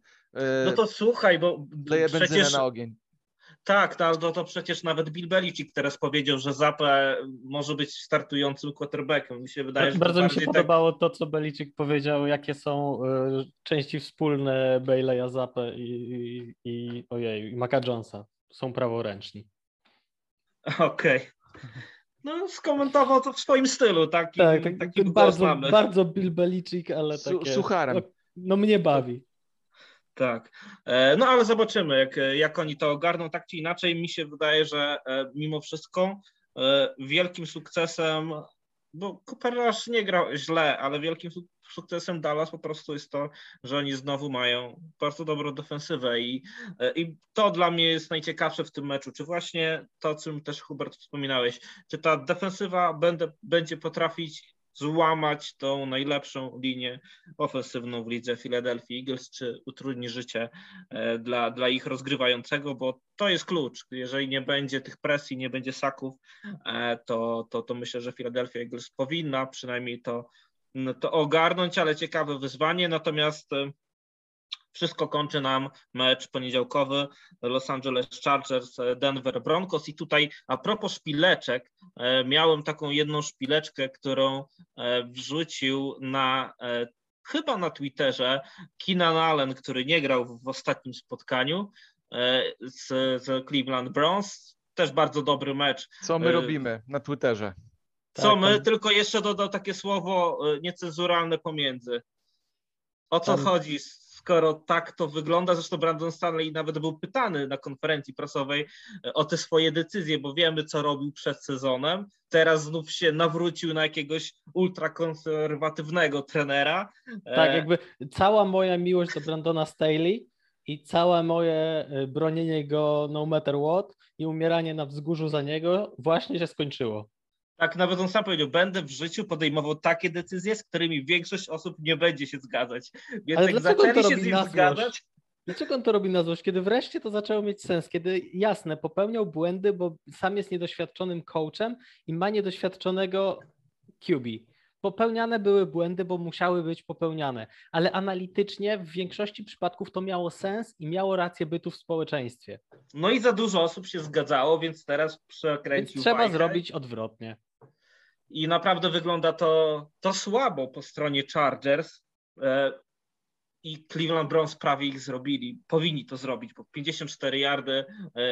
No to słuchaj, bo
leje przecież... na ogień.
Tak, no, no to przecież nawet Bill Belichick teraz powiedział, że Zapę może być startującym quarterbackiem. Mi się wydaje,
tak, że Bardzo mi się tak... podobało to, co Belichick powiedział, jakie są y, części wspólne Baileya Zapę i, i, i ojej, i Maca Jonesa. Są praworęczni.
Okej. Okay. No, skomentował to w swoim stylu, taki, tak, tak, taki
bardzo, bardzo Bill Belichick, ale takie...
Sucharem. No,
no mnie bawi.
Tak, e, no ale zobaczymy, jak, jak oni to ogarną. Tak czy inaczej, mi się wydaje, że e, mimo wszystko e, wielkim sukcesem, bo Cooper nie grał źle, ale wielkim sukcesem Dallas po prostu jest to, że oni znowu mają bardzo dobrą defensywę i, i to dla mnie jest najciekawsze w tym meczu, czy właśnie to, o czym też Hubert wspominałeś, czy ta defensywa będę, będzie potrafić złamać tą najlepszą linię ofensywną w lidze Philadelphia Eagles, czy utrudni życie e, dla, dla ich rozgrywającego, bo to jest klucz. Jeżeli nie będzie tych presji, nie będzie saków, e, to, to, to myślę, że Philadelphia Eagles powinna przynajmniej to, to ogarnąć, ale ciekawe wyzwanie. Natomiast e, wszystko kończy nam mecz poniedziałkowy Los Angeles Chargers, Denver Broncos i tutaj a propos szpileczek, e, miałem taką jedną szpileczkę, którą e, wrzucił na e, chyba na Twitterze Keenan Allen, który nie grał w ostatnim spotkaniu z, z Cleveland Browns. Też bardzo dobry mecz.
Co my robimy na Twitterze?
Co tak, my, tylko jeszcze dodał takie słowo niecenzuralne pomiędzy. O co tam... chodzi skoro tak to wygląda. Zresztą Brandon Stanley nawet był pytany na konferencji prasowej e, o te swoje decyzje, bo wiemy, co robił przed sezonem. Teraz znów się nawrócił na jakiegoś ultrakonserwatywnego trenera.
E, tak, jakby cała moja miłość do Brandona Staley i całe moje e, bronienie go no matter what i umieranie na wzgórzu za niego właśnie się skończyło.
Tak, nawet on sam powiedział, będę w życiu podejmował takie decyzje, z którymi większość osób nie będzie się zgadzać. Więc Ale jak zaczęli się z nim zgadzać...
Dlaczego on to robi na złość? Kiedy wreszcie to zaczęło mieć sens, kiedy jasne, popełniał błędy, bo sam jest niedoświadczonym coachem i ma niedoświadczonego QB. Popełniane były błędy, bo musiały być popełniane, ale analitycznie w większości przypadków to miało sens i miało rację bytu w społeczeństwie.
No i za dużo osób się zgadzało, więc teraz przekręcił
więc Trzeba zrobić odwrotnie.
I naprawdę wygląda to, to słabo po stronie Chargers. E, I Cleveland Browns prawie ich zrobili. Powinni to zrobić, bo 54 yardy e,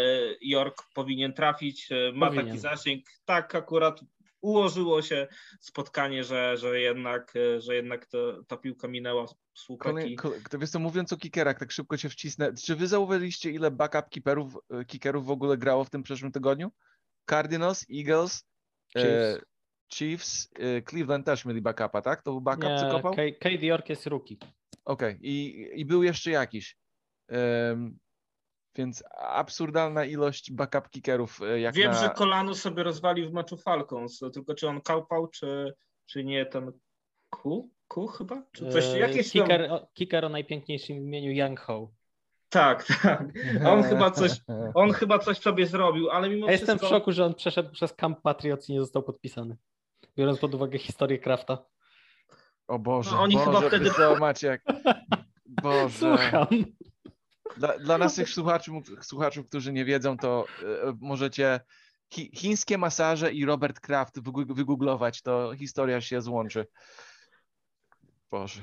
York powinien trafić. E, ma powinien. taki zasięg. Tak akurat ułożyło się spotkanie, że, że jednak, że jednak to, ta piłka minęła z łupeki.
To wiesz co, mówiąc o kickerach, tak szybko się wcisnę. Czy wy zauważyliście, ile backup kickerów, kickerów w ogóle grało w tym przyszłym tygodniu? Cardinals, Eagles, Chiefs, e, Chiefs e, Cleveland też mieli backupa, tak? To był backup, Nie, co kopał?
Cade York jest rookie.
Okej, okay. I, i był jeszcze jakiś. Um, więc absurdalna ilość backup kickerów. E, jak
Wiem,
na...
że kolano sobie rozwalił w meczu Falcons, tylko czy on kałpał, czy, czy nie ten Ku? Ku chyba? Czy coś,
e, jakieś kicker, tam... kicker o najpiękniejszym imieniu Young Ho.
Tak, tak. On chyba coś, on chyba coś sobie zrobił, ale mimo
ja wszystko... Jestem w szoku, że on przeszedł przez Camp Patriots i nie został podpisany. Biorąc pod uwagę historię Krafta.
O Boże, no, oni Boże, chyba wtedy... co, Maciek. Boże.
Słucham.
Dla, dla naszych słuchaczy, słuchaczów, którzy nie wiedzą, to e, możecie chi, chińskie masaże i Robert Kraft wygooglować, to historia się złączy. Boże.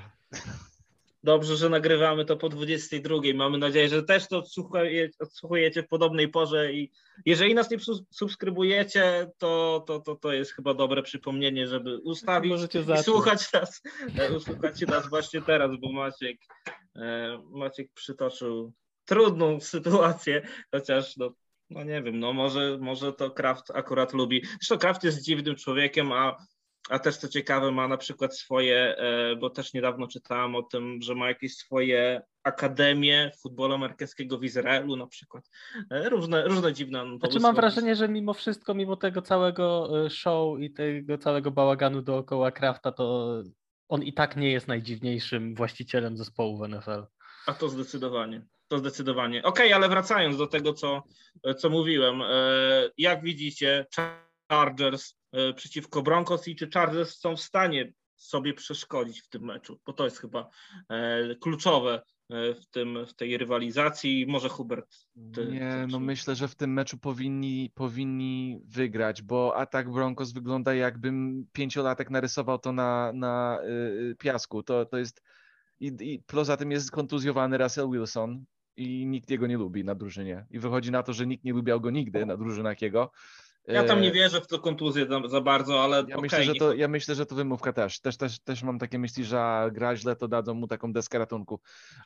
Dobrze, że nagrywamy to po 22. Mamy nadzieję, że też to odsłuchujecie, w podobnej porze i jeżeli nas nie subskrybujecie, to, to, to, to jest chyba dobre przypomnienie, żeby ustawić i słuchać nas, e, usłuchać nas właśnie teraz, bo Maciek, e, Maciek przytoczył trudną sytuację, chociaż no, no nie wiem, no może, może to Kraft akurat lubi. Zresztą Kraft jest dziwnym człowiekiem, a a też co ciekawe, ma na przykład swoje, e, bo też niedawno czytałam o tym, że ma jakieś swoje akademie futbolu amerykańskiego w Izraelu na przykład. E, różne, różne dziwne
Znaczy mam wrażenie, że mimo wszystko, mimo tego całego e, show i tego całego bałaganu dookoła Krafta, to on i tak nie jest najdziwniejszym właścicielem zespołu w NFL.
A to zdecydowanie. To zdecydowanie. Okej, okay, ale wracając do tego, co, co mówiłem. Jak widzicie, Chargers przeciwko Broncos i czy Chargers są w stanie sobie przeszkodzić w tym meczu, bo to jest chyba e, kluczowe e, w, tym, w tej rywalizacji. Może Hubert.
Nie, no myślę, że w tym meczu powinni, powinni wygrać, bo atak Broncos wygląda jakbym pięciolatek narysował to na, na y, piasku. To, to jest. I, I poza tym jest kontuzjowany Russell Wilson i nikt jego nie lubi na drużynie. I wychodzi na to, że nikt nie lubiał go nigdy na drużynakiego.
Ja tam nie e, wierzę w tę kontuzję za bardzo, ale.
Ja, okay, myślę, że to, ja myślę, że to wymówka też. Też, też. też mam takie myśli, że gra źle, to dadzą mu taką deskę ratunku.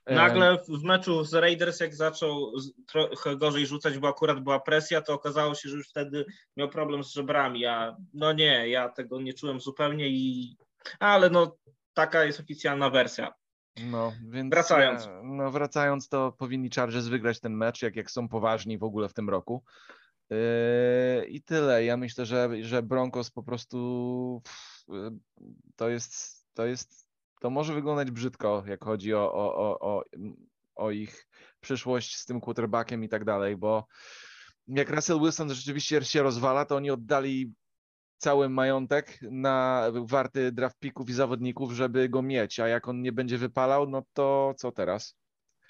E, Nagle w meczu z Raiders, jak zaczął trochę gorzej rzucać, bo akurat była presja, to okazało się, że już wtedy miał problem z żebrami. A no nie, ja tego nie czułem zupełnie i. Ale no, taka jest oficjalna wersja.
No, więc
Wracając.
No, wracając, to powinni Chargers wygrać ten mecz, jak, jak są poważni w ogóle w tym roku. Yy, I tyle. Ja myślę, że, że Broncos po prostu to jest, to jest, to może wyglądać brzydko, jak chodzi o, o, o, o, o ich przyszłość z tym quarterbackiem i tak dalej, bo jak Russell Wilson rzeczywiście się rozwala, to oni oddali cały majątek na warty draft pików i zawodników, żeby go mieć, a jak on nie będzie wypalał, no to co teraz?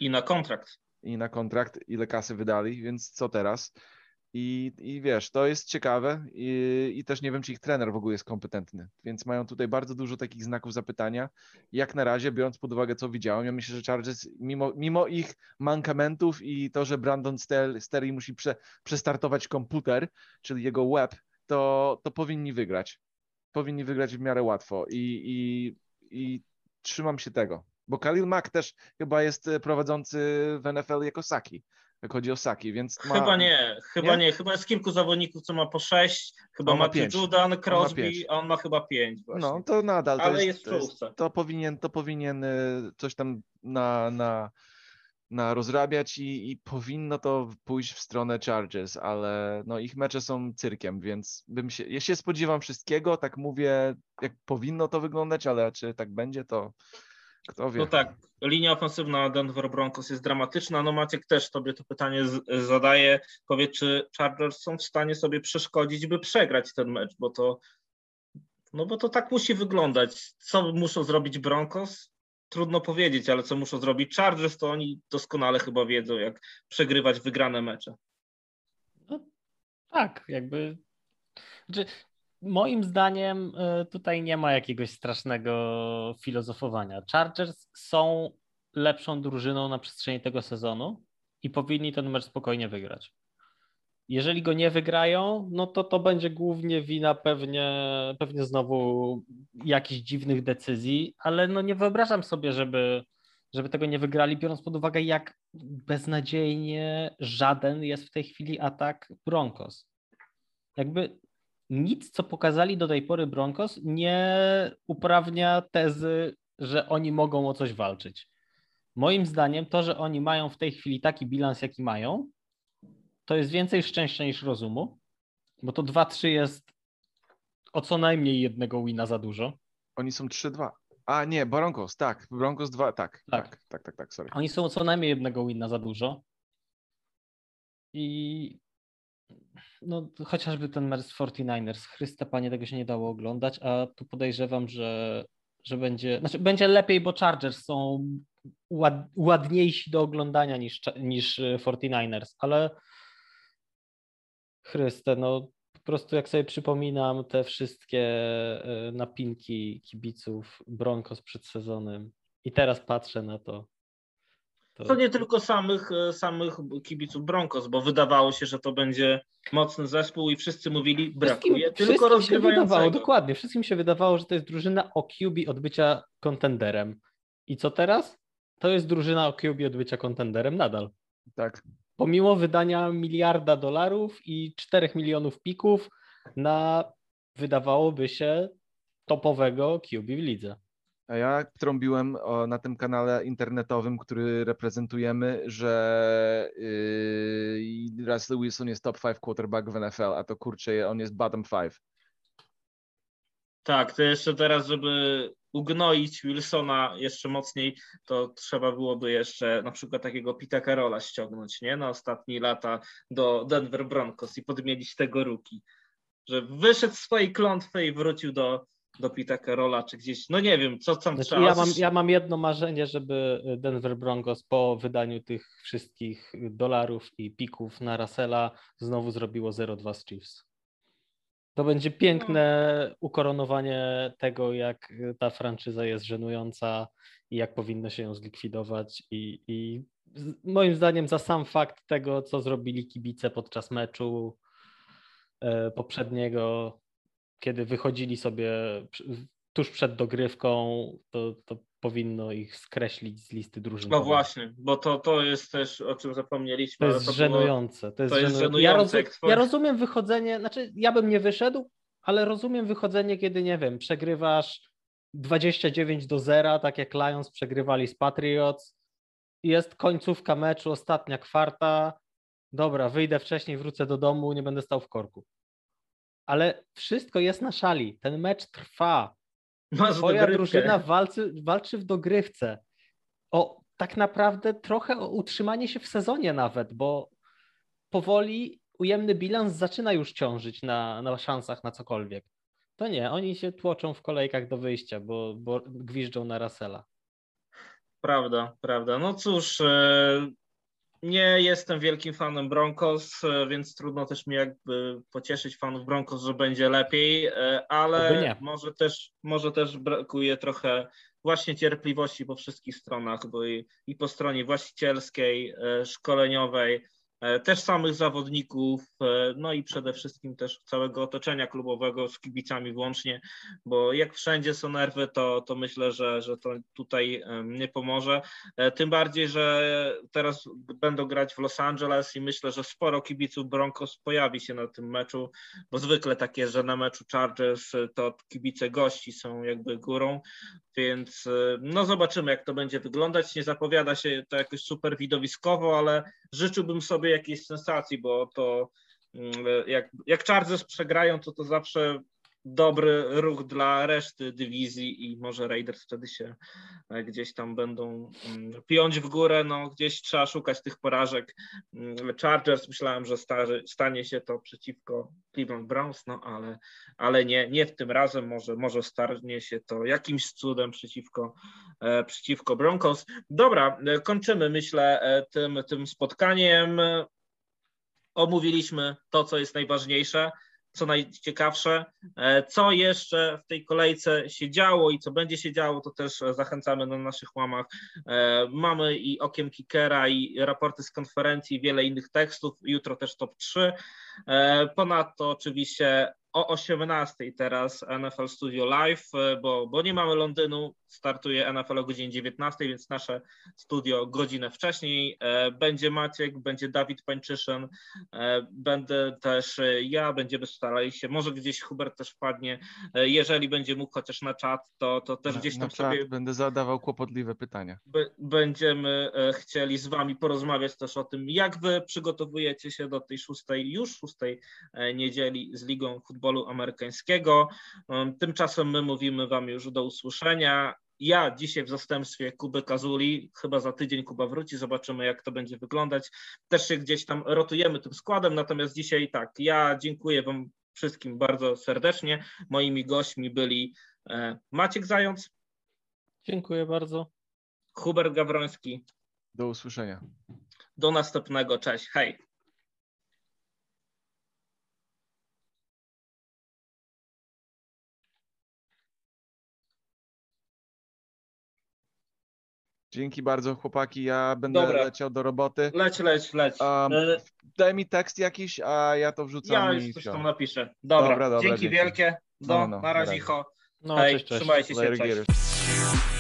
I na kontrakt.
I na kontrakt, ile kasy wydali, więc co teraz? I, I wiesz, to jest ciekawe i, i też nie wiem, czy ich trener w ogóle jest kompetentny, więc mają tutaj bardzo dużo takich znaków zapytania. Jak na razie, biorąc pod uwagę, co widziałem, ja myślę, że Chargers, mimo, mimo ich mankamentów i to, że Brandon Staley musi prze, przestartować komputer, czyli jego web, to, to powinni wygrać. Powinni wygrać w miarę łatwo i, i, i trzymam się tego, bo Khalil Mack też chyba jest prowadzący w NFL jako Saki jak chodzi o Saki, więc
ma... Chyba nie, chyba nie? nie, chyba jest kilku zawodników, co ma po sześć, chyba ma pięć. Judan, Crosby, on a on ma chyba pięć właśnie.
No, to nadal, to
Ale
jest,
jest,
to, jest, to powinien, to powinien y, coś tam na, na, na rozrabiać i, i powinno to pójść w stronę Chargers, ale no ich mecze są cyrkiem, więc bym się, ja się spodziewam wszystkiego, tak mówię, jak powinno to wyglądać, ale czy tak będzie, to kto wie.
No tak, linia ofensywna Denver Broncos jest dramatyczna. No Maciek też tobie to pytanie zadaje. Powiedz, czy Chargers są w stanie sobie przeszkodzić, by przegrać ten mecz, bo to no bo to tak musi wyglądać. Co muszą zrobić Broncos? Trudno powiedzieć, ale co muszą zrobić Chargers, to oni doskonale chyba wiedzą, jak przegrywać wygrane mecze.
No, tak, jakby. Znaczy, moim zdaniem e, tutaj nie ma jakiegoś strasznego filozofowania. Chargers są lepszą drużyną na przestrzeni tego sezonu i powinni ten mecz spokojnie wygrać. Jeżeli go nie wygrają, no to to będzie głównie wina pewnie, pewnie znowu jakichś dziwnych decyzji, ale no nie wyobrażam sobie, żeby, żeby tego nie wygrali, biorąc pod uwagę, jak beznadziejnie żaden jest w tej chwili atak Broncos. Jakby nic, co pokazali do tej pory Broncos, nie uprawnia tezy, że oni mogą o coś walczyć. Moim zdaniem to, że oni mają w tej chwili taki bilans, jaki mają, to jest więcej szczęścia niż rozumu, bo to 2-3 jest o co najmniej jednego wina za dużo.
Oni są 3-2. A nie, Broncos, tak. Broncos 2, tak, tak, tak, tak, tak, tak, sorry.
Oni są o co najmniej jednego wina za dużo. I no chociażby ten mecz z 49ers, Chryste Panie, tego się nie dało oglądać, a tu podejrzewam, że, że będzie, znaczy będzie lepiej, bo Chargers są ład, ładniejsi do oglądania niż, niż 49ers, ale Chryste, no po prostu jak sobie przypominam te wszystkie e, napinki kibiców Broncos przed sezonem i teraz patrzę na to,
to... to nie tylko samych, e, samych kibiców Broncos, bo wydawało się, że to będzie mocny zespół i wszyscy mówili, brakuje wszystkim, tylko rozgrywającego.
dokładnie, wszystkim się wydawało, że to jest drużyna o QB od bycia kontenderem. I co teraz? To jest drużyna o QB od bycia kontenderem nadal.
Tak.
Pomimo wydania miliarda dolarów i 4 milionów pików na wydawałoby się topowego QB w lidze.
Ja trąbiłem o, na tym kanale internetowym, który reprezentujemy, że yy, Russell Wilson jest top 5 quarterback w NFL, a to kurczę, on jest bottom 5.
Tak, to jeszcze teraz, żeby ugnoić Wilsona jeszcze mocniej, to trzeba byłoby jeszcze na przykład takiego Pita Carola ściągnąć, nie? Na ostatnie lata do Denver Broncos i podmienić tego ruki. Że wyszedł z swojej klątwy i wrócił do, do Pita Carola, czy gdzieś, no nie wiem, co tam znaczy, trzeba.
Ja mam, ja mam jedno marzenie, żeby Denver Broncos po wydaniu tych wszystkich dolarów i pików na Russella znowu zrobiło 0-2 z Chiefs. To będzie piękne ukoronowanie tego, jak ta franczyza jest żenująca i jak powinno się ją zlikwidować. I, i moim zdaniem, za sam fakt tego, co zrobili kibice podczas meczu e, poprzedniego, kiedy wychodzili sobie tuż przed dogrywką, to, to powinno ich skreślić z listy drużyn.
No właśnie, bo to, to jest też, o czym zapomnieliśmy.
To jest to żenujące. Było, to jest, to jest żenujące. Ja, rozum, ja rozumiem wychodzenie, znaczy ja bym nie wyszedł, ale rozumiem wychodzenie, kiedy nie wiem, przegrywasz 29 do 0, tak jak Lions przegrywali z Patriots. Jest końcówka meczu, ostatnia kwarta. Dobra, wyjdę wcześniej, wrócę do domu, nie będę stał w korku. Ale wszystko jest na szali. Ten mecz trwa.
Masz
Twoja
dogrywkę.
drużyna walczy, walczy w dogrywce. O tak naprawdę trochę o utrzymanie się w sezonie nawet, bo powoli ujemny bilans zaczyna już ciążyć na, na szansach na cokolwiek. To nie, oni się tłoczą w kolejkach do wyjścia, bo, bo gwiżdżą na Russella.
Prawda, prawda. No cóż, e, nie jestem wielkim fanem Broncos, e, więc trudno też mi jakby pocieszyć fanów Broncos, że będzie lepiej, e, ale może też, może też brakuje trochę właśnie cierpliwości po wszystkich stronach, bo i, i po stronie właścicielskiej, e, szkoleniowej, też samych zawodników, e, no i przede wszystkim też całego otoczenia klubowego z kibicami włącznie, bo jak wszędzie są nerwy, to, to myślę, że, że to tutaj nie pomoże. E, Tym bardziej, że teraz będą grać w Los Angeles i myślę, że sporo kibiców Broncos pojawi się na tym meczu, bo zwykle tak jest, że na meczu Chargers e, to kibice gości są jakby górą, więc e, no zobaczymy, jak to będzie wyglądać. Nie zapowiada się to jakoś super widowiskowo, ale życzyłbym sobie jakiejś sensacji, bo to mm, jak, jak Chargers przegrają, to to zawsze dobry ruch dla reszty dywizji i może Raiders wtedy się e, gdzieś tam będą mm, piąć w górę, no gdzieś trzeba szukać tych porażek. Mm, Chargers myślałem, że starzy, stanie się to przeciwko Cleveland Browns, no ale, ale nie, nie w tym razem, może, może stanie się to jakimś cudem przeciwko, e, przeciwko Broncos. Dobra, e, kończymy myślę tym, tym spotkaniem. Omówiliśmy to, co jest najważniejsze co najciekawsze. E, Co jeszcze w tej kolejce się działo i co będzie się działo, to też zachęcamy na naszych łamach. E, Mamy i okiem kickera, i raporty z konferencji, wiele innych tekstów. Jutro też top 3. E, Ponadto oczywiście o 18 teraz NFL Studio Live, bo, bo nie mamy Londynu, startuje NFL o godzinie 19, więc nasze studio godzinę wcześniej. E, Będzie Maciek, będzie Dawid Pańczyszyn, e, będę też e, ja, będziemy starali się, może gdzieś Hubert też wpadnie, jeżeli będzie mógł chociaż na czat, to, to też gdzieś tam sobie
Będę zadawał kłopotliwe pytania.
będziemy chcieli z Wami porozmawiać też o tym, jak Wy przygotowujecie się do tej szóstej, już szóstej niedzieli z Ligą Futbolu Amerykańskiego. Tymczasem my mówimy Wam już do usłyszenia. Ja dzisiaj w zastępstwie Kuby Kazuli, chyba za tydzień Kuba wróci, zobaczymy jak to będzie wyglądać. Też się gdzieś tam rotujemy tym składem, natomiast dzisiaj tak, ja dziękuję Wam wszystkim bardzo serdecznie. Moimi gośćmi byli e, Maciek Zając,
Dziękuję bardzo.
Hubert Gawroński,
Do usłyszenia.
Do następnego. Cześć. Hej.
Dzięki bardzo, chłopaki. Ja będę
Dobra.
leciał do roboty.
Leć, leć, leć.
Um, Daj mi tekst jakiś, a ja to wrzucam
ja już coś tam napiszę. Dobra,
Dobra, dobra,
dzięki
dzięki.
wielkie. Do,
No, no,
na razie.
No,
Hej,
cześć, cześć.
trzymajcie się.
Later,
Cześć.